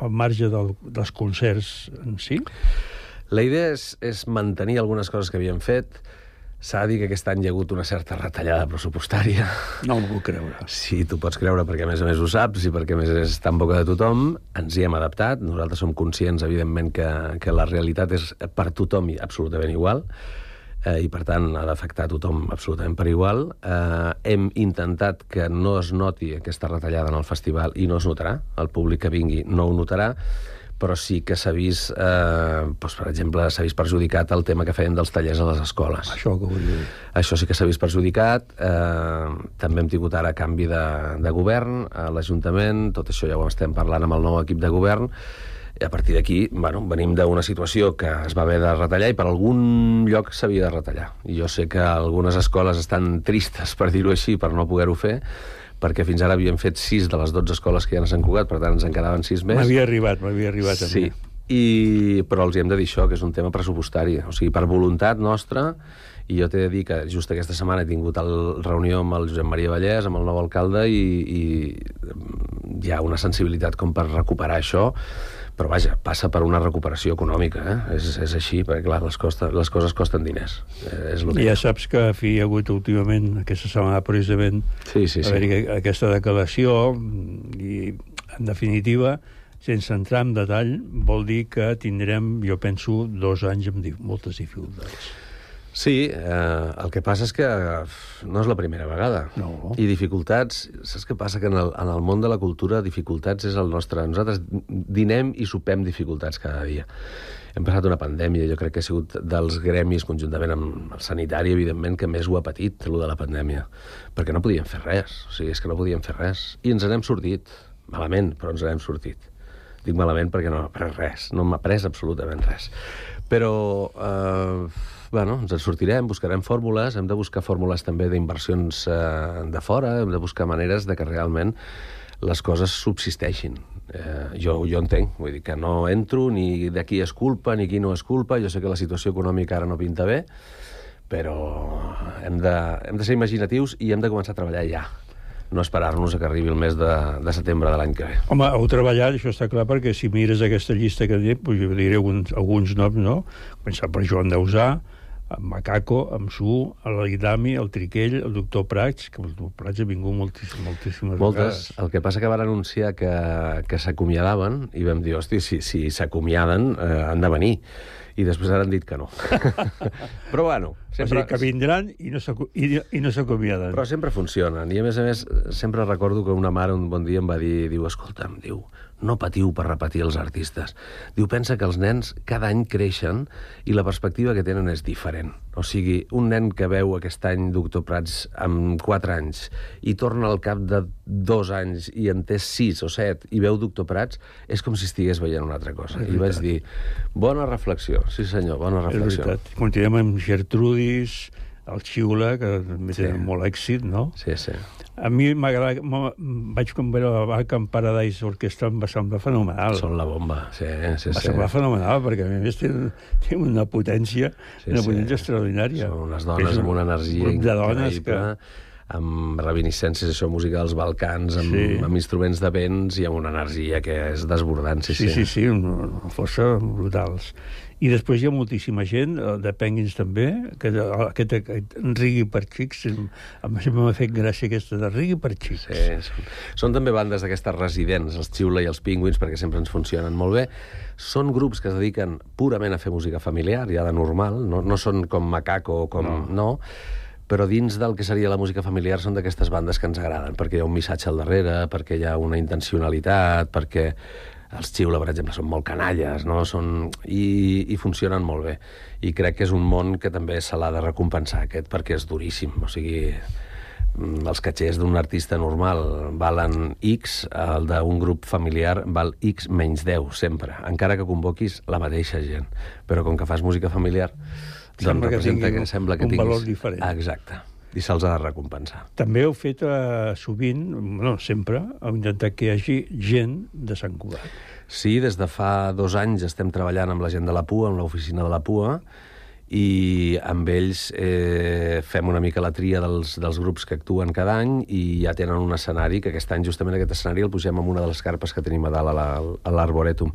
al marge del, dels concerts en si? La idea és, és mantenir algunes coses que havíem fet. S'ha de dir que aquest any hi ha hagut una certa retallada pressupostària. No ho puc creure. Sí, tu pots creure perquè a més a més ho saps i perquè a més és tan boca de tothom. Ens hi hem adaptat. Nosaltres som conscients, evidentment, que, que la realitat és per tothom i absolutament igual eh, i per tant ha d'afectar tothom absolutament per igual. Eh, hem intentat que no es noti aquesta retallada en el festival i no es notarà. El públic que vingui no ho notarà però sí que s'ha vist, eh, doncs, per exemple, s'ha vist perjudicat el tema que feien dels tallers a les escoles. Això que vull dir. Això sí que s'ha vist perjudicat. Eh, també hem tingut ara canvi de, de govern a l'Ajuntament, tot això ja ho estem parlant amb el nou equip de govern, i a partir d'aquí, bueno, venim d'una situació que es va haver de retallar i per algun lloc s'havia de retallar. I jo sé que algunes escoles estan tristes, per dir-ho així, per no poder-ho fer, perquè fins ara havíem fet 6 de les 12 escoles que hi ha a Sant Cugat, per tant ens en quedaven 6 més. M'havia arribat, m'havia arribat sí. a mi. I, però els hi hem de dir això, que és un tema pressupostari. O sigui, per voluntat nostra, i jo t'he de dir que just aquesta setmana he tingut el reunió amb el Josep Maria Vallès, amb el nou alcalde, i, i hi ha una sensibilitat com per recuperar això, però vaja, passa per una recuperació econòmica, eh? és, és així, perquè clar, les, costa, les coses costen diners. Eh, és que ja saps que fi hi ha hagut últimament, aquesta setmana precisament, sí, sí, sí. aquesta declaració i, en definitiva, sense entrar en detall, vol dir que tindrem, jo penso, dos anys amb moltes dificultats. Sí, eh, el que passa és que no és la primera vegada. No. I dificultats, saps què passa? Que en el, en el món de la cultura dificultats és el nostre... Nosaltres dinem i sopem dificultats cada dia. Hem passat una pandèmia, jo crec que ha sigut dels gremis, conjuntament amb el sanitari, evidentment, que més ho ha patit, el de la pandèmia. Perquè no podíem fer res, o sigui, és que no podíem fer res. I ens n'hem sortit, malament, però ens n'hem sortit. Dic malament perquè no m'ha pres res, no m'ha pres absolutament res. Però... Eh, bueno, ens en sortirem, buscarem fórmules, hem de buscar fórmules també d'inversions eh, de fora, hem de buscar maneres de que realment les coses subsisteixin. Eh, jo, jo entenc, vull dir que no entro ni de qui és culpa ni qui no és culpa, jo sé que la situació econòmica ara no pinta bé, però hem de, hem de ser imaginatius i hem de començar a treballar ja no esperar-nos a que arribi el mes de, de setembre de l'any que ve. Home, heu treballat, això està clar, perquè si mires aquesta llista que dit, pues, jo diré alguns, alguns noms, no? Començar per Joan Dausà, amb Macaco, amb Su, l'Aidami, el Triquell, el doctor Prats, que el doctor Prats ha vingut moltíssim, moltíssimes Moltes. vegades. El que passa que van anunciar que, que s'acomiadaven i vam dir, hosti, si, si s'acomiaden eh, han de venir. i després ara han dit que no. Però bueno, Sempre... O sigui, que vindran i no s'aco- i, i no s'acomiaden. però sempre funcionen. I a més a més, sempre recordo que una mare un bon dia em va dir, diu, escolta'm, diu, no patiu per repetir els artistes. Diu, pensa que els nens cada any creixen i la perspectiva que tenen és diferent. O sigui, un nen que veu aquest any Doctor Prats amb 4 anys i torna al cap de dos anys i en té 6 o 7 i veu Doctor Prats, és com si estigués veient una altra cosa. És I vaig dir, bona reflexió, sí senyor, bona És reflexió. veritat. Continuem amb Gertrudis, el Xiula, que també sí. tenen molt èxit, no? Sí, sí. A mi m'agrada... Vaig com veure la Balkan Paradise Orchestra, em va semblar fenomenal. Són la bomba, sí, sí, va sí. semblar fenomenal, perquè a més tenen, tenen una potència, Sí, una sí. potència extraordinària. Són unes dones un amb una energia grup de dones que... amb reminiscències, això, música dels Balcans, amb, Sí. amb instruments de vents i amb una energia que és desbordant, sí, Sí, sí, sí, una, una força brutals. I després hi ha moltíssima gent, eh, de Penguins també, que de- aquest, aquest Rigui per xics, em- em- sempre m'ha fet gràcia aquesta de Rigui per xics. Sí, són, són també bandes d'aquestes residents, els Xiula i els Penguins, perquè sempre ens funcionen molt bé. Són grups que es dediquen purament a fer música familiar, ja de normal, no, no són com Macaco o com... No. no però dins del que seria la música familiar són d'aquestes bandes que ens agraden, perquè hi ha un missatge al darrere, perquè hi ha una intencionalitat, perquè els Xiula, per exemple, són molt canalles, no? són... I, i funcionen molt bé. I crec que és un món que també se l'ha de recompensar, aquest, perquè és duríssim. O sigui, mm, els catxers d'un artista normal valen X, el d'un grup familiar val X menys 10, sempre, encara que convoquis la mateixa gent. Però com que fas música familiar, Sembla doncs que representa tingui que, sembla que un tinguis... valor diferent. Ah, exacte. I se'ls ha de recompensar. També heu fet eh, sovint, no sempre, heu intentat que hi hagi gent de Sant Cugat. Sí, des de fa dos anys estem treballant amb la gent de la PUA, amb l'oficina de la PUA, i amb ells eh, fem una mica la tria dels, dels grups que actuen cada any i ja tenen un escenari, que aquest any justament aquest escenari el pugem amb una de les carpes que tenim a dalt a la- l'Arboretum.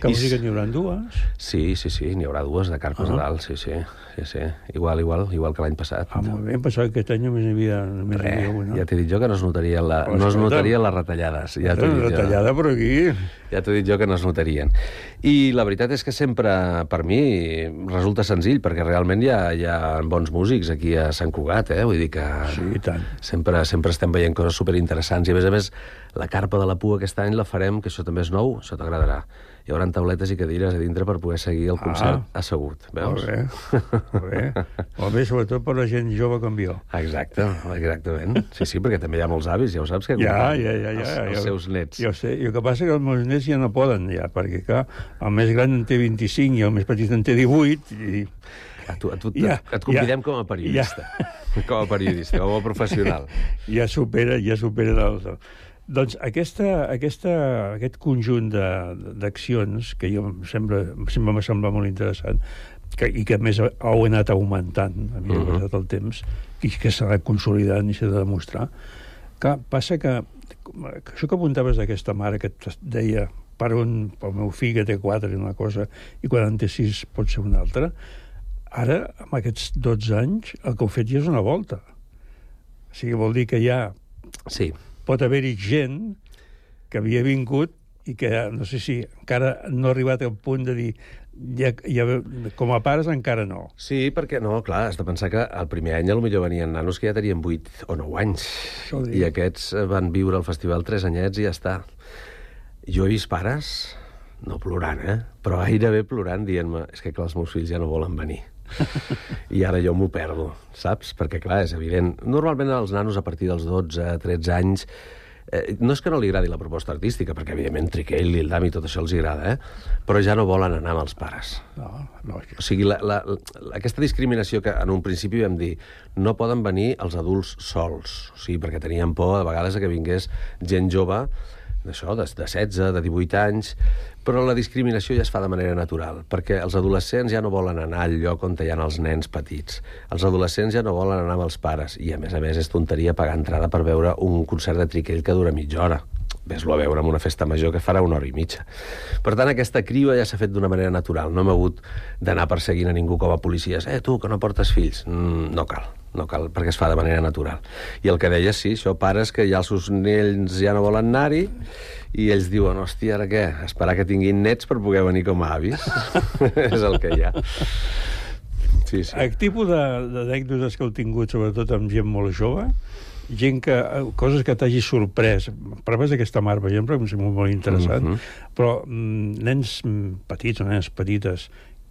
Que I vol dir que n'hi haurà dues? Sí, sí, sí, n'hi haurà dues de carpes Ah. a dalt, sí, sí, sí, sí. Igual, igual, igual que l'any passat. Ah, molt bé, em pensava que aquest any només n'hi havia, només n'hi havia una. Ja t'he dit jo que no es notaria la, Però no es notarien les retallades. Ja t'ho he dit jo. retallada, però aquí... Ja t'ho he dit jo que no es notarien. I la veritat és que sempre, per mi, resulta senzill, perquè realment hi ha, hi ha bons músics aquí a Sant Cugat, eh? Vull dir que... Sí, i tant. Sempre, sempre estem veient coses superinteressants. I, a més a més, la carpa de la Pua aquest any la farem, que això també és nou, això t'agradarà. Hi haurà tauletes i cadires a dintre per poder seguir el concert Ah. assegut, veus? Molt bé, molt bé. Molt bé, sobretot per la gent jove com jo. Exacte, exactament. Sí, sí, perquè també hi ha molts avis, ja ho saps, que Ja, ja, ja, ja. els, els jo, seus nets. Jo sé, i el que passa que els meus nets ja no poden, ja, perquè, clar, el més gran en té 25 i el més petit en té 18, i... A tu, a tu Ja, et convidem ja, com a periodista. Com a periodista, com a professional. ja supera, ja supera el... Doncs aquesta, aquesta, aquest conjunt de- d'accions, que jo em sembla, sempre m'ha semblat molt interessant, que, i que a més heu anat augmentant a mi uh Mhm. passat el temps, i que s'ha de consolidar i s'ha de demostrar, que passa que, que això que apuntaves d'aquesta mare que et deia per un, pel meu fill que té quatre i una cosa, i quan en té pot ser una altra, ara, amb aquests 12 anys, el que heu fet ja és una volta. O sigui, vol dir que ja sí. Pot haver-hi gent que havia vingut i que no sé si encara no ha arribat al punt de dir ja, ja, com a pares encara no. Sí, perquè, no, clar, has de pensar que el primer any potser venien nanos que ja tenien 8 o 9 anys. I aquests eh, van viure al festival 3 anyets i ja està. Jo he vist pares, no plorant, eh? però gairebé plorant, dient-me és que clar, els meus fills ja no volen venir. I ara jo m'ho perdo, saps? Perquè, clar, és evident. Normalment els nanos a partir dels 12, 13 anys eh, no és que no li agradi la proposta artística, perquè evidentment Triquell, Lildam i tot això els agrada, eh? però ja no volen anar amb els pares. No, no, O sigui, la, la, la, aquesta discriminació que en un principi vam dir no poden venir els adults sols, o sigui, perquè teníem por a vegades que vingués gent jove d'això, de, de 16, de 18 anys, però la discriminació ja es fa de manera natural, perquè els adolescents ja no volen anar al lloc on hi ha els nens petits. Els adolescents ja no volen anar amb els pares, i a més a més és tonteria pagar entrada per veure un concert de Triquell que dura mitja hora. Ves-lo a veure en una festa major que farà una hora i mitja. Per tant, aquesta criba ja s'ha fet d'una manera natural. No hem hagut d'anar perseguint a ningú com a policies. Eh, tu, que no portes fills. Mm, no cal, no cal, perquè es fa de manera natural. I el que deia, sí, això pares que ja els seus nens ja no volen anar-hi i ells diuen, hòstia, ara què? Esperar que tinguin nets per poder venir com a avis. és el que hi ha. Sí, sí. El tipus de- d'anècdotes que heu tingut, sobretot amb gent molt jove, gent que, eh, coses que t'hagi sorprès. Proves d'aquesta mar, per exemple, que em sembla molt interessant, Mhm. però mm, nens mm, petits o nenes petites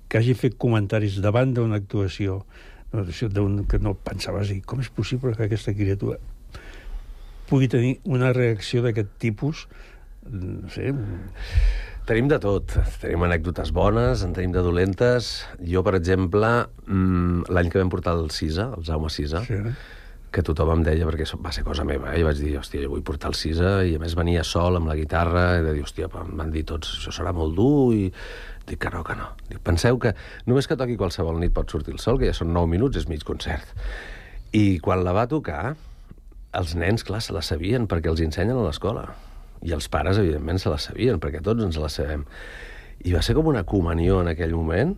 que hagi fet comentaris davant d'una actuació d'un que no pensaves dir com és possible que aquesta criatura pugui tenir una reacció d'aquest tipus no sé, Tenim de tot. Tenim anècdotes bones, en tenim de dolentes. Jo, per exemple, mm, l'any que vam portar el Cisa, el Jaume Cisa, Sí. que tothom em deia, perquè va ser cosa meva, eh? i vaig dir, hòstia, jo vull portar el Cisa, i a més venia sol amb la guitarra, i de dir, hòstia, em van dir tots, això serà molt dur, i dic que no, que no. Dic, penseu que només que toqui qualsevol nit pot sortir el sol, que ja són 9 minuts, és mig concert. I quan la va tocar, els nens, clar, se la sabien, perquè els ensenyen a l'escola. I els pares, evidentment, se la sabien, perquè tots ens la sabem. I va ser com una comunió en aquell moment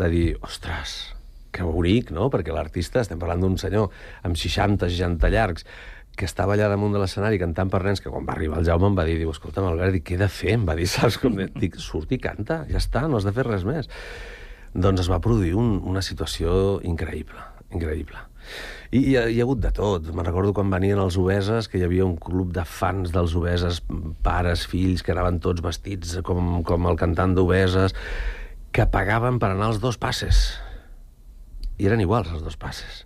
de dir, ostres, que bonic, no? Perquè l'artista, estem parlant d'un senyor amb 60-60 llargs, que estava allà damunt de l'escenari cantant per nens, que quan va arribar el Jaume em va dir, diu, escolta'm, Albert, què he de fer? Em va dir, saps com? Dic, surt i canta, ja està, no has de fer res més. Doncs es va produir un, una situació increïble, increïble. I hi ha, hi ha hagut de tot. Me'n recordo quan venien els obeses, que hi havia un club de fans dels obeses, pares, fills, que anaven tots vestits com, com el cantant d'obeses, que pagaven per anar als dos passes. I eren iguals els dos passes.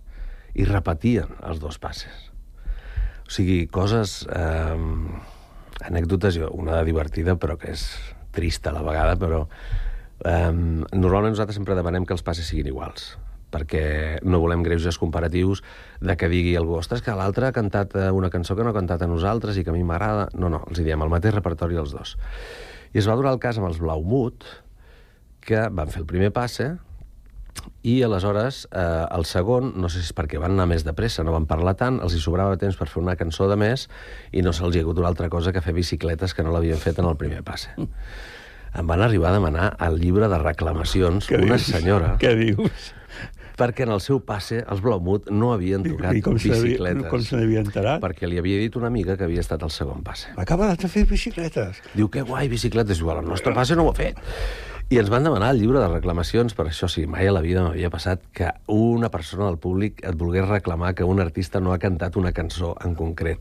I repetien els dos passes. O sigui, coses... Eh, anècdotes, una de divertida, però que és trista a la vegada, però... Eh, normalment nosaltres sempre demanem que els passes siguin iguals perquè no volem greuges comparatius de que digui algú, ostres, que l'altre ha cantat eh, una cançó que no ha cantat a nosaltres i que a mi m'agrada. No, no, els hi diem el mateix repertori els dos. I es va donar el cas amb els Blaumut, que van fer el primer passe, i aleshores eh, el segon, no sé si és perquè van anar més de pressa, no van parlar tant, els hi sobrava temps per fer una cançó de més i no se'ls hi ha hagut una altra cosa que fer bicicletes que no l'havien fet en el primer passe. Em van arribar a demanar el llibre de reclamacions Què una dius? senyora Què dius? Perquè en el seu passe els Blaumut no havien tocat I com se n'havia- bicicletes. com se n'havia enterat? Perquè li havia dit una amiga que havia estat al segon passe. Acaba de fer bicicletes. Diu, que guai, bicicletes. Diu, el nostre passe no ho ha fet. I ens van demanar el llibre de reclamacions, per això sí, mai a la vida m'havia passat que una persona del públic et volgués reclamar que un artista no ha cantat una cançó en concret.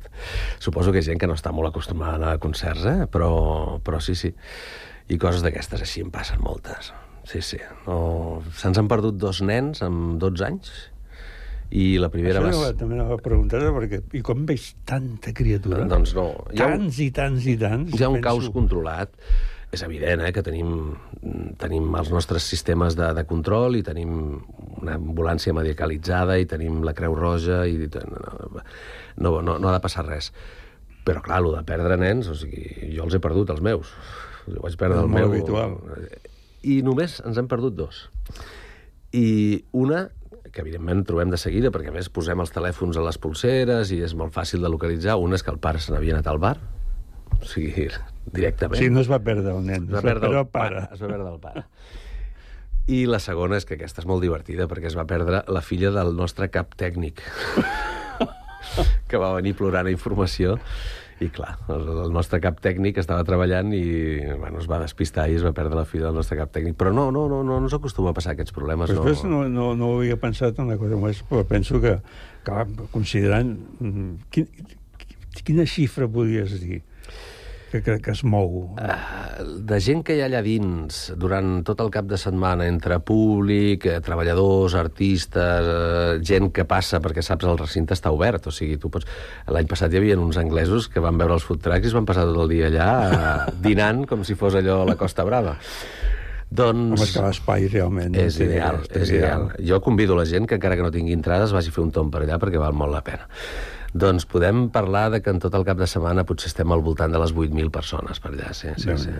Suposo que ha gent que no està molt acostumada a anar a concerts, eh? però, però sí, sí. I coses d'aquestes així en passen moltes. Sí, sí. No... Se'ns han perdut dos nens amb 12 anys i la primera Això va... també anava a preguntar perquè i com veig tanta criatura? Doncs no. Hi ha un- Tants i tants i tants. Hi ha un penso. caos controlat. És evident eh, que tenim, tenim els nostres sistemes de, de control i tenim una ambulància medicalitzada i tenim la Creu Roja i no, no, no ha de passar res. Però, clar, el de perdre nens, o sigui, jo els he perdut, els meus. Jo vaig perdre És el meu... habitual. I només ens hem perdut dos. I una que evidentment trobem de seguida, perquè a més posem els telèfons a les pulseres i és molt fàcil de localitzar. Una és que el pare se n'havia anat al bar, o sigui, directament. Sí, no es va perdre el nen, Es va perdre el el pare. Es va perdre el pare. I la segona és que aquesta és molt divertida, perquè es va perdre la filla del nostre cap tècnic, que va venir plorant a informació, i clar, el, el nostre cap tècnic estava treballant i bueno, es va despistar i es va perdre la filla del nostre cap tècnic. Però no, no, no, no, no s'acostuma a passar aquests problemes. Però després no, no, no ho havia pensat en una cosa més, però penso que, clar, considerant... mm, Quin, quina xifra podries dir que, que, que es mou? de gent que hi ha allà dins durant tot el cap de setmana, entre públic, eh, treballadors, artistes, eh, gent que passa, perquè saps, el recinte està obert, o sigui, tu pots... L'any passat hi havia uns anglesos que van veure els food trucks i es van passar tot el dia allà eh, dinant com si fos allò la Costa Brava. Doncs... Home, és que l'espai realment... És té- ideal, té és ideal. Jo convido la gent que encara que no tingui entrades vagi a fer un tomb per allà perquè val molt la pena. Doncs podem parlar de que en tot el cap de setmana potser estem al voltant de les 8.000 persones per allà, sí, sí, sí.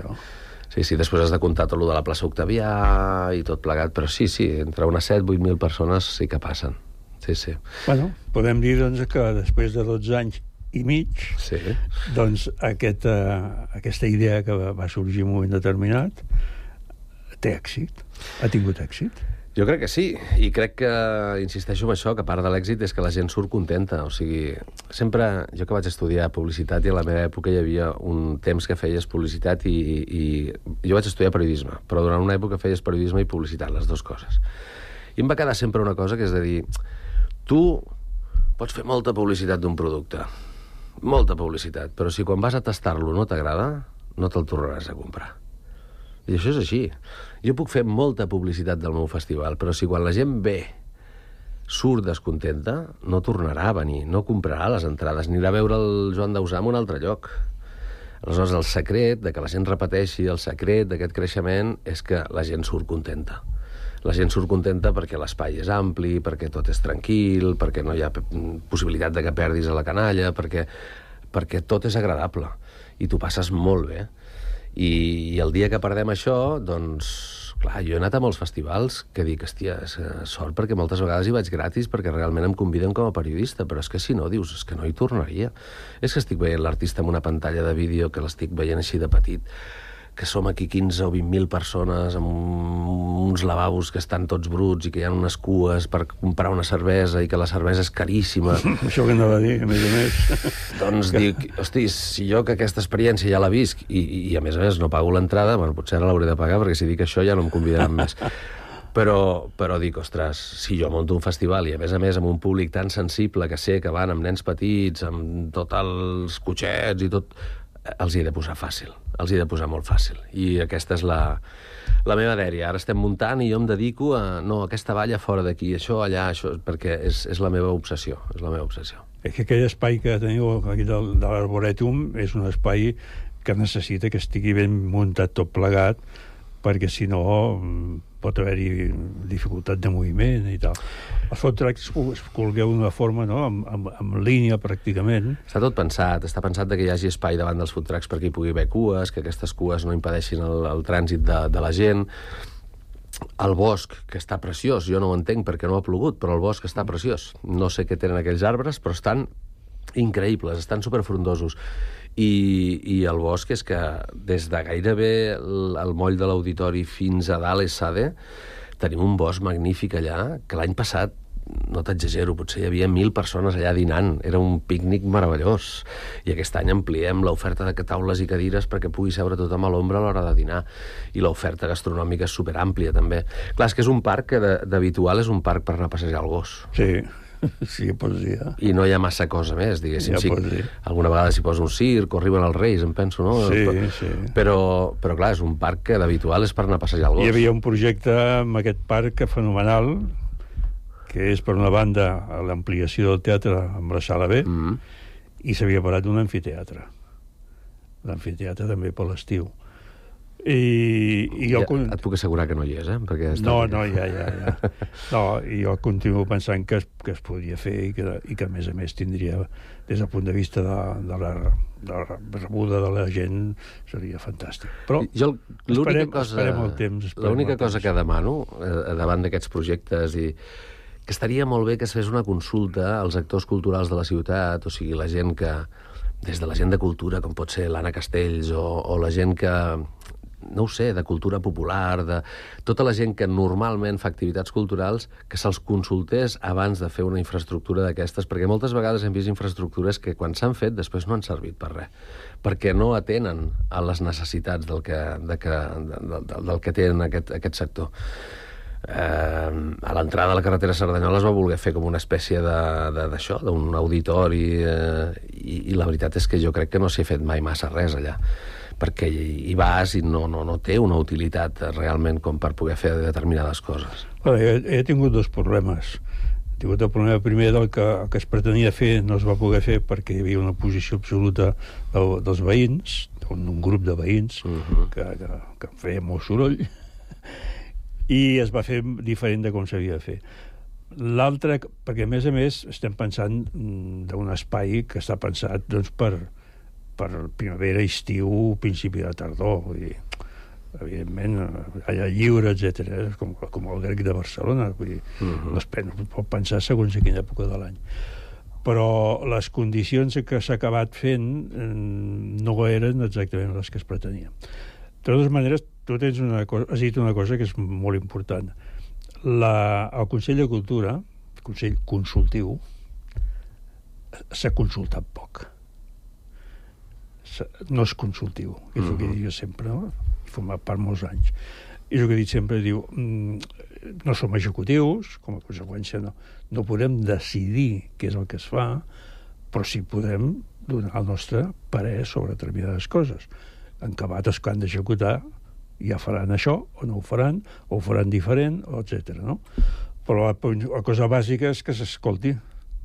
Sí, sí, després has de comptar tot lo de la plaça Octavià i tot plegat, però sí, sí, entre unes 7-8.000 persones sí que passen. Sí, sí. Bueno, podem dir doncs, que després de 12 anys i mig, sí. doncs aquest, uh, aquesta idea que va- va sorgir en un moment determinat té èxit, ha tingut èxit. Jo crec que sí, i crec que, insisteixo en això, que part de l'èxit és que la gent surt contenta. O sigui, sempre, jo que vaig estudiar publicitat i a la meva època hi havia un temps que feies publicitat i, i jo vaig estudiar periodisme, però durant una època feies periodisme i publicitat, les dues coses. I em va quedar sempre una cosa que és de dir, tu pots fer molta publicitat d'un producte, molta publicitat, però si quan vas a tastar-lo no t'agrada, no te'l tornaràs a comprar. I això és així. Jo puc fer molta publicitat del meu festival, però si quan la gent ve surt descontenta, no tornarà a venir, no comprarà les entrades, ni anirà a veure el Joan Dausà en un altre lloc. Aleshores, el secret de que la gent repeteixi, el secret d'aquest creixement, és que la gent surt contenta. La gent surt contenta perquè l'espai és ampli, perquè tot és tranquil, perquè no hi ha possibilitat de que perdis a la canalla, perquè, perquè tot és agradable i tu passes molt bé. I, I el dia que perdem això, doncs, clar, jo he anat a molts festivals que dic, hòstia, eh, sort perquè moltes vegades hi vaig gratis perquè realment em conviden com a periodista, però és que si no, dius, és que no hi tornaria. És que estic veient l'artista en una pantalla de vídeo que l'estic veient així de petit, que som aquí 15 o 20.000 persones amb uns lavabos que estan tots bruts i que hi ha unes cues per comprar una cervesa i que la cervesa és caríssima. Això que anava a dir, a més a més. doncs que... dic, hosti, si jo que aquesta experiència ja la visc i, i, a més a més no pago l'entrada, bueno, potser ara l'hauré de pagar perquè si dic això ja no em convidaran més. Però, però dic, ostres, si jo monto un festival i a més a més amb un públic tan sensible que sé que van amb nens petits, amb tots els cotxets i tot, els hi he de posar fàcil, els hi he de posar molt fàcil. I aquesta és la, la meva dèria. Ara estem muntant i jo em dedico a... No, aquesta valla fora d'aquí, això allà, això... Perquè és, és la meva obsessió, és la meva obsessió. És que aquell espai que teniu aquí del, de l'Arborètum és un espai que necessita que estigui ben muntat tot plegat, perquè si no pot haver-hi dificultat de moviment i tal. Els food trucks es colgueu d'una forma, no?, amb, amb, amb línia pràcticament. Està tot pensat, està pensat que hi hagi espai davant dels food trucks perquè hi pugui haver cues, que aquestes cues no impedeixin el, el trànsit de, de la gent. El bosc, que està preciós, jo no ho entenc perquè no ha plogut, però el bosc està preciós. No sé què tenen aquells arbres, però estan increïbles, estan superfrondosos. I, i el bosc és que des de gairebé el, el moll de l'auditori fins a dalt Sade tenim un bosc magnífic allà que l'any passat no t'exagero, potser hi havia mil persones allà dinant, era un pícnic meravellós i aquest any ampliem l'oferta de taules i cadires perquè pugui seure tothom a l'ombra a l'hora de dinar i l'oferta gastronòmica és superàmplia també. Clar, és que és un parc que d'habitual és un parc per anar a passejar el gos. Sí, sí. Eh? I no hi ha massa cosa més, diguéssim. Ja sí, alguna vegada s'hi posa un circ, o arriben els reis, em penso, no? Sí, però, sí. Però, però clar, és un parc que d'habitual és per anar a passejar el gos. Hi havia un projecte amb aquest parc fenomenal, que és, per una banda, l'ampliació del teatre amb la sala B, mm -hmm. i s'havia parat un anfiteatre. L'anfiteatre també per l'estiu. I, i jo... Ja, et puc assegurar que no hi és, eh? Perquè està No, no, ja, ja, ja. No, i jo continuo pensant que es, que es podria fer i que, i que, a més a més, tindria, des del punt de vista de, de, la, de la rebuda de la gent, seria fantàstic. Però jo esperem, cosa, esperem el temps. L'única cosa temps. que demano eh, davant d'aquests projectes i que estaria molt bé que es fes una consulta als actors culturals de la ciutat, o sigui, la gent que, des de la gent de cultura, com pot ser l'Anna Castells, o, o la gent que, no ho sé, de cultura popular, de tota la gent que normalment fa activitats culturals, que se'ls consultés abans de fer una infraestructura d'aquestes, perquè moltes vegades hem vist infraestructures que quan s'han fet després no han servit per res, perquè no atenen a les necessitats del que, de que, de, de, del que tenen aquest, aquest sector. Eh, a l'entrada de la carretera Cerdanyola es va voler fer com una espècie d'això, d'un auditori, eh, i, i la veritat és que jo crec que no s'hi ha fet mai massa res allà perquè hi vas i no, no, no té una utilitat realment com per poder fer determinades coses. Bueno, he, he tingut dos problemes. He tingut el problema primer del que, el que es pretenia fer no es va poder fer perquè hi havia una posició absoluta del, dels veïns, un, un grup de veïns uh -huh. que, que, que feia molt soroll, i es va fer diferent de com s'havia de fer. L'altre, perquè a més a més estem pensant mm, d'un espai que està pensat doncs, per, per primavera, estiu, principi de tardor, vull dir, evidentment, allà lliure, etc com, com el grec de Barcelona, vull dir, uh -huh. les pot pensar segons a quina època de l'any. Però les condicions que s'ha acabat fent eh, no eren exactament les que es pretenia. De totes maneres, tu tens una cosa, has dit una cosa que és molt important. la, el Consell de Cultura, el Consell Consultiu, s'ha consultat poc. No és consultiu, és el que Mhm. dic jo sempre, no? he format part molts anys. I el que he dit sempre, diu, mm, no som executius, com a conseqüència no, no podem decidir què és el que es fa, però sí podem donar el nostre parer sobre determinades coses. En acabat els que han d'executar ja faran això, o no ho faran, o ho faran diferent, etc. no? Però la, la cosa bàsica és que s'escolti,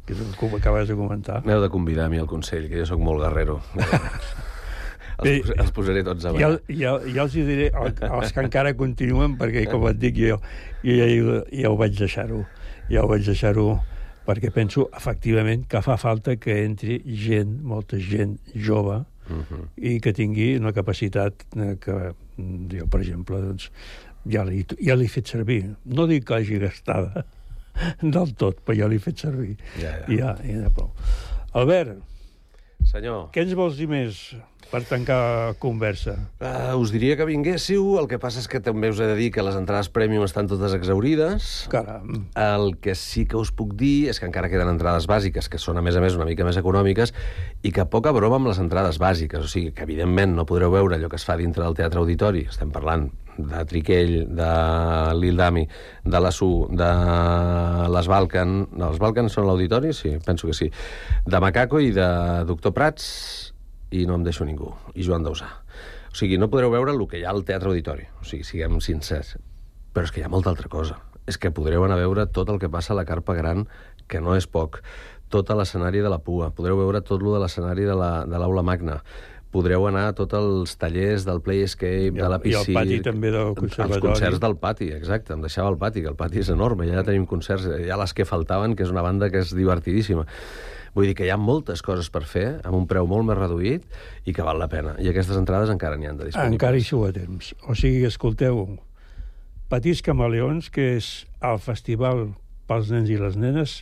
que és el que acabes de comentar. M'heu de convidar a mi al Consell, que jo sóc molt guerrero. els, pos els posaré tots a ballar. ja, ja els hi diré als que encara continuen, perquè, com et dic, jo, jo ja, ja ho vaig deixar-ho. Ja ho vaig deixar-ho perquè penso, efectivament, que fa falta que entri gent, molta gent jove, Mhm. i que tingui una capacitat eh, que jo, per exemple, doncs, ja l'he ja fet servir. No dic que hagi gastada del tot, però ja l'he fet servir. Ja, ja. I ja, i ja prou. Albert, Senyor. què ens vols dir més per tancar conversa? Uh, us diria que vinguéssiu, el que passa és que també us he de dir que les entrades Premium estan totes exaurides. Caram. El que sí que us puc dir és que encara queden entrades bàsiques, que són, a més a més, una mica més econòmiques, i que poca broma amb les entrades bàsiques. O sigui, que evidentment no podreu veure allò que es fa dintre del Teatre Auditori. Estem parlant de Triquell, de l'Ildami, de la Su, de les Balkan... No, els Balkan són l'Auditori? Sí, penso que sí. De Macaco i de Doctor Prats, i no em deixo ningú, i Joan Dausà. O sigui, no podreu veure el que hi ha al Teatre Auditori, o sigui, siguem sincers. Però és que hi ha molta altra cosa. És que podreu anar a veure tot el que passa a la Carpa Gran, que no és poc, tot l'escenari de la Pua, podreu veure tot lo de l'escenari de la- de l'Aula Magna, podreu anar a tots els tallers del Play Escape, I de la i el piscina... pati també del Els conservatori. concerts del pati, exacte, em deixava el pati, que el pati és enorme, ja tenim concerts, ha les que faltaven, que és una banda que és divertidíssima. Vull dir que hi ha moltes coses per fer, amb un preu molt més reduït, i que val la pena. I aquestes entrades encara n'hi han de disponibles. Encara hi sou a temps. O sigui, escolteu, Petits Camaleons, que és el festival pels nens i les nenes,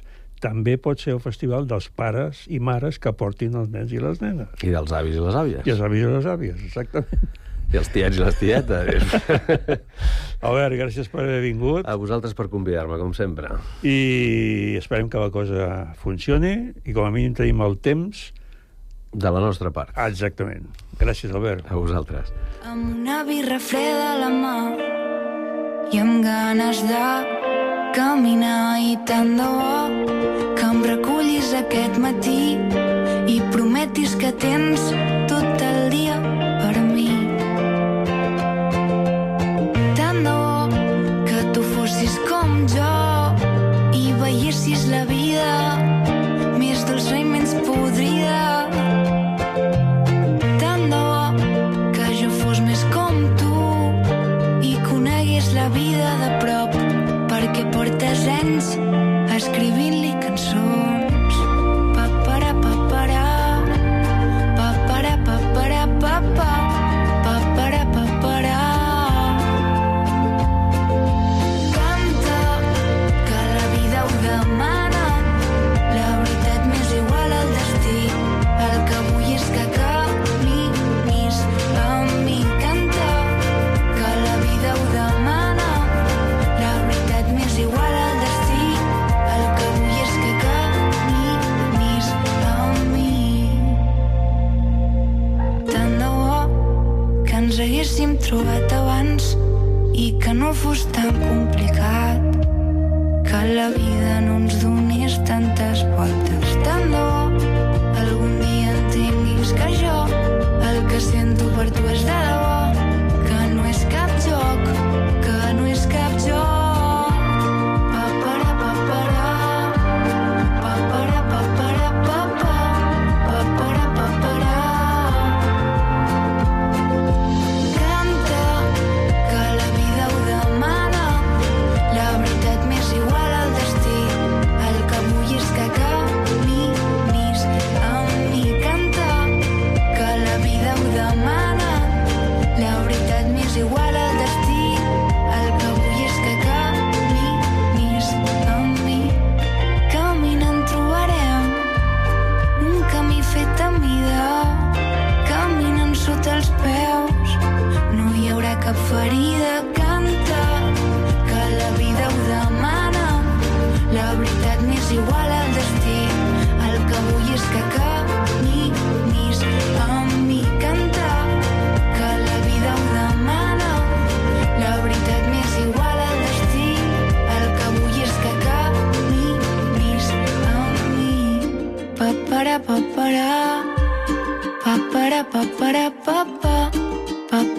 també pot ser el festival dels pares i mares que portin els nens i les nenes. I dels avis i les àvies. I els avis i les àvies, exactament. I els tiets i les tietes. Albert, gràcies per haver vingut. A vosaltres per convidar-me, com sempre. I esperem que la cosa funcioni i com a mínim tenim el temps... De la nostra part. Exactament. Gràcies, Albert. A vosaltres. Amb una birra freda a la mà i amb ganes de caminar i tant de bo que em recullis aquest matí i prometis que tens tot el dia portes anys escrivint-li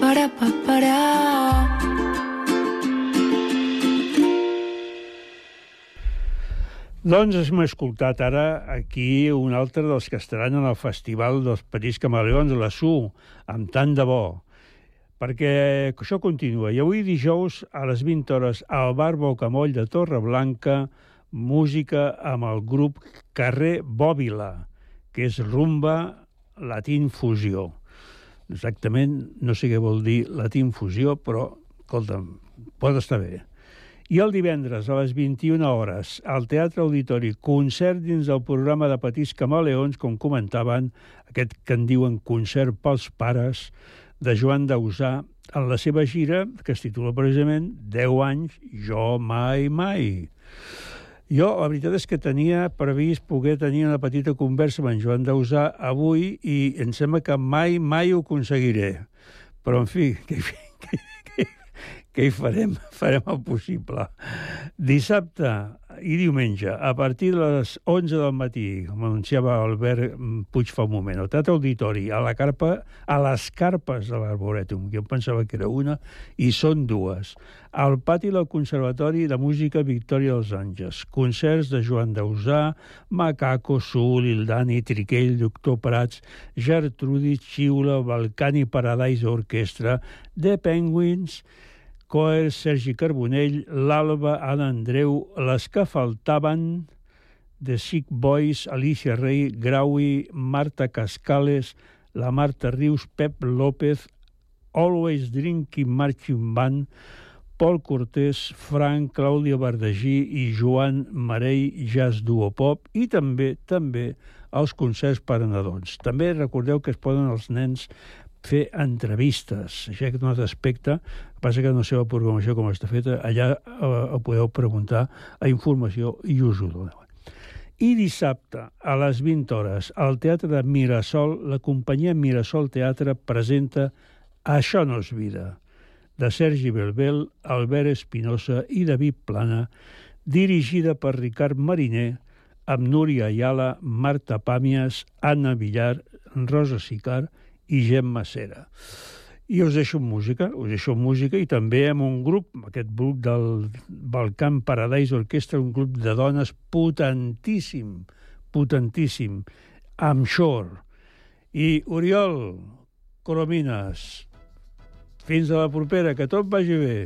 papara papara. Doncs hem escoltat ara aquí un altre dels que estaran en el Festival dels Petits Camaleons la SU, amb tant de bo, perquè això continua. I avui dijous a les 20 hores al Bar Bocamoll de Torreblanca, música amb el grup Carrer Bòbila, que és rumba latin fusió. Exactament, no sé què vol dir latin fusió, però, escolta'm, pot estar bé. I el divendres a les 21 hores al Teatre Auditori, concert dins del programa de Petits Camaleons, com comentaven, aquest que en diuen concert pels pares, de Joan Dausà, en la seva gira, que es titula precisament 10 anys, jo mai, mai. Jo, la veritat és que tenia previst poder tenir una petita conversa amb en Joan Dausà avui i em sembla que mai, mai ho aconseguiré. Però, en fi, que, que, què hi farem? Farem el possible. Dissabte i diumenge, a partir de les 11 del matí, com anunciava Albert Puig fa un moment, al Teatre Auditori, a la carpa, a les carpes de l'Arborètum, que jo pensava que era una, i són dues. Al pati del Conservatori de Música Victòria dels Àngels, concerts de Joan Dausà, Macaco, Sul, Ildani, Triquell, Doctor Prats, Gertrudis, Xiula, Balcani Paradise Orquestra, The Penguins, Coer, Sergi Carbonell, l'Alba, Anna Andreu, les que faltaven, The Sick Boys, Alicia Rey, Graui, Marta Cascales, la Marta Rius, Pep López, Always Drinking Marching Band, Pol Cortés, Frank, Clàudia Bardagí i Joan Marell, Jazz Duo Pop, i també també els concerts per a nadons. També recordeu que es poden els nens fer entrevistes. Això és un altre aspecte. El passa que no sé la programació com està feta. Allà eh, podeu preguntar a informació i us ho doneu. I dissabte, a les 20 hores, al Teatre de Mirasol, la companyia Mirasol Teatre presenta Això no és vida, de Sergi Belbel, Albert Espinosa i David Plana, dirigida per Ricard Mariner, amb Núria Ayala, Marta Pàmies, Anna Villar, Rosa Sicar i Gemma Cera. I us deixo amb música, us deixo amb música i també amb un grup, aquest grup del Balkan Paradise Orquestra, un grup de dones potentíssim, potentíssim, amb Shore. I Oriol Coromines, fins a la propera, que tot vagi bé.